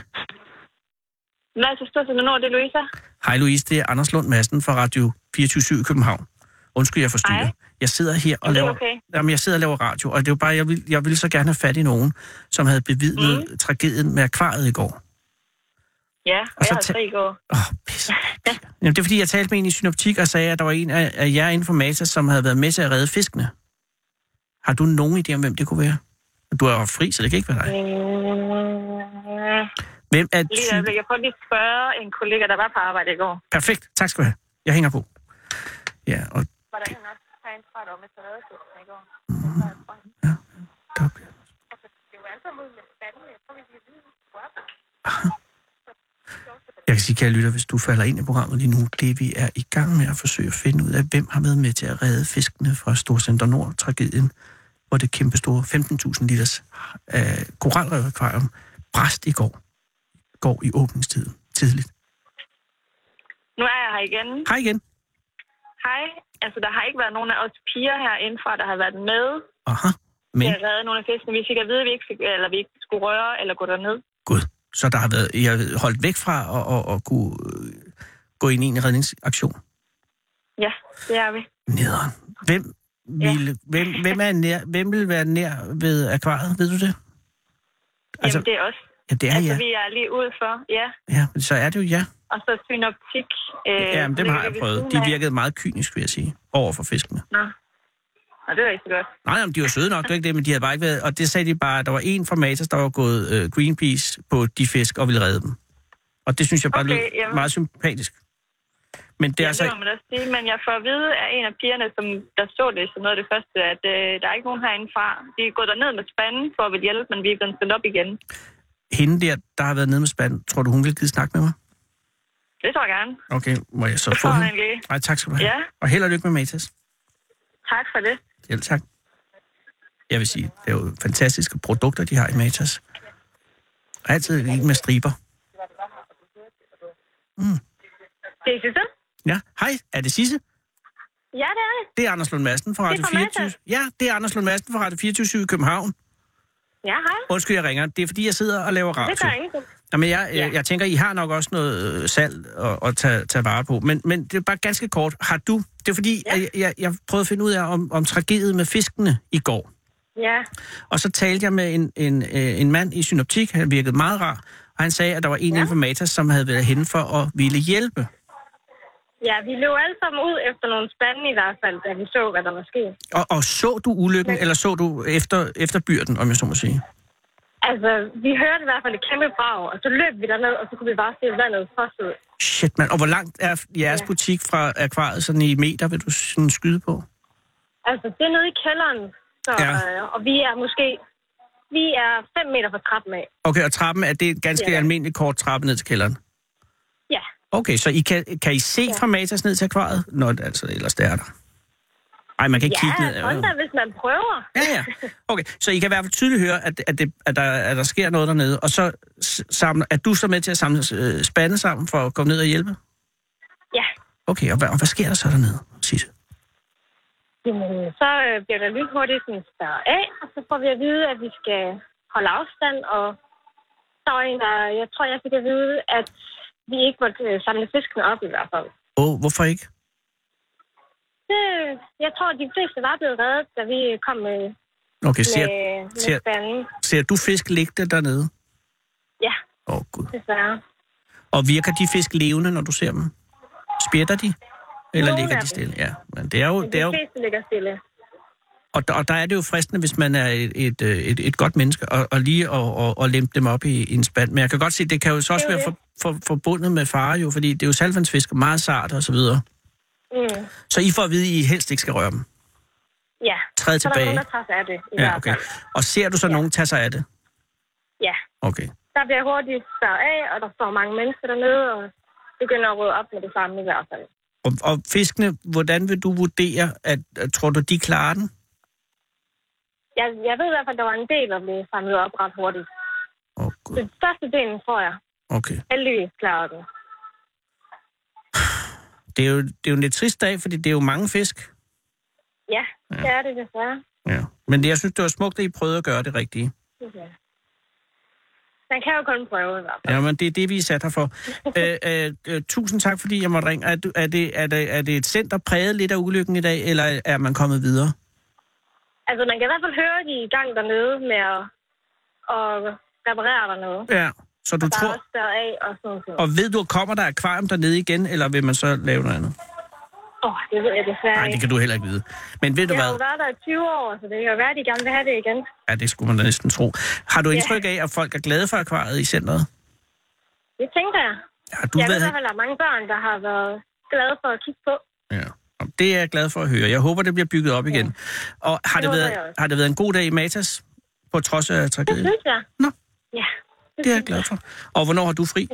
Nej, så står til når det er Louisa. Hej Louise, det er Anders Lund Madsen fra Radio 24 i København. Undskyld, jeg forstyrrer. Hej. Jeg sidder her og er laver, okay. jamen, jeg sidder og laver radio, og det er jo bare, jeg vil, jeg vil så gerne have fat i nogen, som havde bevidnet mm. tragedien med akvariet i går. Ja, Og så jeg har tæ- fri i går. Åh, oh, pisse. Jamen, det er fordi, jeg talte med en i Synoptik og sagde, at der var en af, af jer inden for Matas, som havde været med til at redde fiskene. Har du nogen idé om, hvem det kunne være? Du er jo fri, så det kan ikke være dig. Mm, Hvem er lige. Jeg prøver lige at spørge en kollega, der var på arbejde i går. Perfekt. Tak skal du have. Jeg hænger på. Ja, og Var der en også tegn fra dig om et redningsfisk i går? der, Det var altså mod med spanden. Jeg tror, vi skal vide, Jeg kan sige, kære lytter, hvis du falder ind i programmet lige nu, det vi er i gang med at forsøge at finde ud af, hvem har været med til at redde fiskene fra Storcenter Nord-tragedien. hvor det kæmpe store 15.000 liters øh, koralrev-akvarium brast i går. Går i åbningstiden tidligt. Nu er jeg her igen. Hej igen. Hej. Altså, der har ikke været nogen af os piger herindefra, der har været med Aha. til Men at redde nogle af fiskene. Vi fik at vide, at vi ikke, fik, eller vi ikke skulle røre eller gå derned. gud, så der har været, jeg har holdt væk fra at, at, at kunne øh, gå ind i en redningsaktion. Ja, det er vi. Nederen. Hvem, ville, hvem, hvem, er nær, hvem vil være nær ved akvariet, ved du det? Altså, Jamen, det er os. ja, det er altså, ja. vi er lige ude for, ja. Ja, så er det jo ja. Og så synoptik. Øh, Ja, men dem har jeg prøvet. De virkede meget kynisk, vil jeg sige, over for fiskene. Nå. Nå, det er rigtig godt. Nej, jamen, de var søde nok, det var ikke det, men de havde bare ikke været... Og det sagde de bare, at der var en fra Matas, der var gået øh, Greenpeace på de fisk og ville redde dem. Og det synes jeg bare Okay, lød jamen. meget sympatisk. Men det er Ja, altså... det må man da sige, men jeg får at vide af en af pigerne, som der så det som noget af det første, at øh, der er ikke nogen herindefra. De er gået derned med spanden for at ville hjælpe, men vi er blevet spændt op igen. Hende der, der har været nede med spanden, tror du, hun ville give snakke med mig? Det tror jeg gerne. Okay, må jeg så Det få hende? Nej, tak skal du have. Ja. Og held og lykke med Matas. Tak for det. Selv tak. Jeg vil sige, det er jo fantastiske produkter, de har i Matas. Altid en med striber. Det er Sisse. Ja, hej, er det Sisse? Ja, det er det. Det er Anders Lund Madsen fra Radio Det er fra 24. Matas. Ja, det er Anders Lund Madsen fra Radio 24 i København. Ja, hej. Undskyld, jeg ringer. Det er fordi, jeg sidder og laver radio. Det gør ingenting. Jamen, jeg, Ja. jeg tænker, I har nok også noget øh, salg at, at tage, tage vare på. Men, men det er bare ganske kort. Har du... Det er fordi, Ja. jeg, jeg, jeg prøvede at finde ud af om, om tragediet med fiskene i går. Ja, Og så talte jeg med en, en, øh, en mand i synoptik. Han virkede meget rar. Og han sagde, at der var en ja. informator, som havde været henne for at ville hjælpe. Ja, vi løb alle sammen ud efter nogle spande i hvert fald, da vi så, hvad der var sket. Og, og så du ulykken, Men- eller så du efter, efter byrden, om jeg så må sige? Altså, vi hørte i hvert fald et kæmpe brag, og så løb vi derned, og så kunne vi bare se vandet frosse ud. Shit, mand. Og hvor langt er jeres Ja. butik fra akvariet sådan i meter, vil du sådan skyde på? Altså, det er nede i kælderen, så, Ja. øh, og vi er måske... Vi er 5 meter fra trappen af. Okay, og trappen, er det en ganske Ja. almindelig kort trappe ned til kælderen? Ja, Okay, så I kan, kan I se fra Matas ned til akvariet? Nå, altså, ellers det er der. Ej, man kan ikke kigge ned. ja der, hvis man prøver. Ja, ja. Okay, så I kan i hvert fald tydeligt høre, at, at, det, at, der, at der sker noget dernede, og så samler, er du så med til at samle øh, spande sammen for at komme ned og hjælpe? Ja, Okay, og hvad, og hvad sker der så dernede, Sisse? Jamen, så øh, bliver der lynhurtigt sådan spærret af, og så får vi at vide, at vi skal holde afstand, og der var en, der, jeg tror, jeg fik at vide, at vi ikke måtte øh, samle fiskene op i hvert fald. Åh, oh, hvorfor ikke? Det, jeg tror, at de fleste var blevet reddet, da vi kom med, Okay, ser, med, med ser- spanden. ser du fisk ligge dernede? Ja, Åh, oh, gud. desværre. Og virker de fisk levende, når du ser dem? Spjætter de? Eller Nogle ligger de stille? Ja, men det er jo... Men Det er de jo fleste ligger stille. og, der, og der er det jo fristende, hvis man er et, et, øh, et, et godt menneske, og, og lige at og, og lempe dem op i, i en spand. Men jeg kan godt se, det kan jo så også være for, for, forbundet med fare jo, fordi det er jo salvandsfisk meget sart og så videre. Mm. Så I får at vide, at I helst ikke skal røre dem. Ja, Træd så er der tilbage. nogen, der tager sig af det i Ja, okay. Og ser du så Ja. nogen tage sig af det? Ja, Okay. der bliver hurtigt spærret af, og der står mange mennesker dernede, og begynder at rydde op med det samme i hvert fald. Og, og fiskene, hvordan vil du vurdere, at, at tror du, de klarer den? Jeg, jeg ved i hvert fald, at der var en del, der blev samlet op ret hurtigt. Oh, gud. Den største del, tror jeg, Okay. heldigvis klarede den. Det er, jo, det er jo en lidt trist dag, fordi det er jo mange fisk. Ja, det er det desværre. Ja. Men det, jeg synes, det var smukt, at I prøvede at gøre det rigtige. Ja. Man kan jo kun prøve i hvert fald. Ja, men det er det, vi er sat her for. *laughs* øh, øh, øh, tusind tak, fordi jeg måtte ringe. Er, er, det, er, det, er det et center præget lidt af ulykken i dag, eller er man kommet videre? Altså, man kan i hvert fald høre, at de er i gang dernede med at, at reparere dernede. Ja. Så du tror... af og sådan noget. Og ved du, kommer der akvarium dernede igen, eller vil man så lave noget andet? Åh, oh, det ved jeg desværre Nej, det kan du heller ikke vide. Men ved du Jeg har hvad? været der i 20 år, så det kan jo være, de gerne vil have det igen. Ja, det skulle man da næsten tro. Har du indtryk af, at folk er glade for akvariet i centret? Det tænker jeg. Har du Jeg ved i været... hvert fald, at der er mange børn, der har været glade for at kigge på. Ja. Det er jeg glad for at høre. Jeg håber, det bliver bygget op igen. Og har Det det, været, har det været en god dag i Matas? På trods af Det tragedien? synes jeg. Nå. Ja, det, er jeg glad for. Og hvornår har du fri?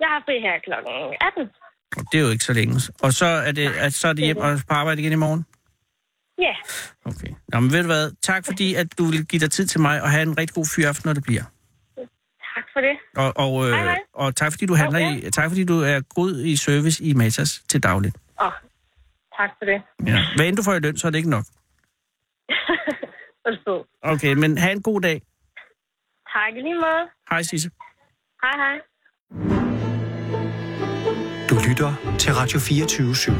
Jeg har fri her kl. 18. Det er jo ikke så længe. Og så er det, at så er det hjem og på arbejde igen i morgen? Ja, Okay. Nå, men ved du hvad? Tak fordi, at du vil give dig tid til mig og have en rigtig god fyraften, når det bliver. tak for det. Og, og, øh, Hej, hej. og tak fordi du handler Okay. i, tak fordi du er god i service i Matas til dagligt. Åh, tak for det. Ja. Hvad end du får i løn, så er det ikke nok. *laughs* Okay, men have en god dag. Tak lige måde. Hej Sisse. Hej, hej. Du lytter til Radio 24 /7.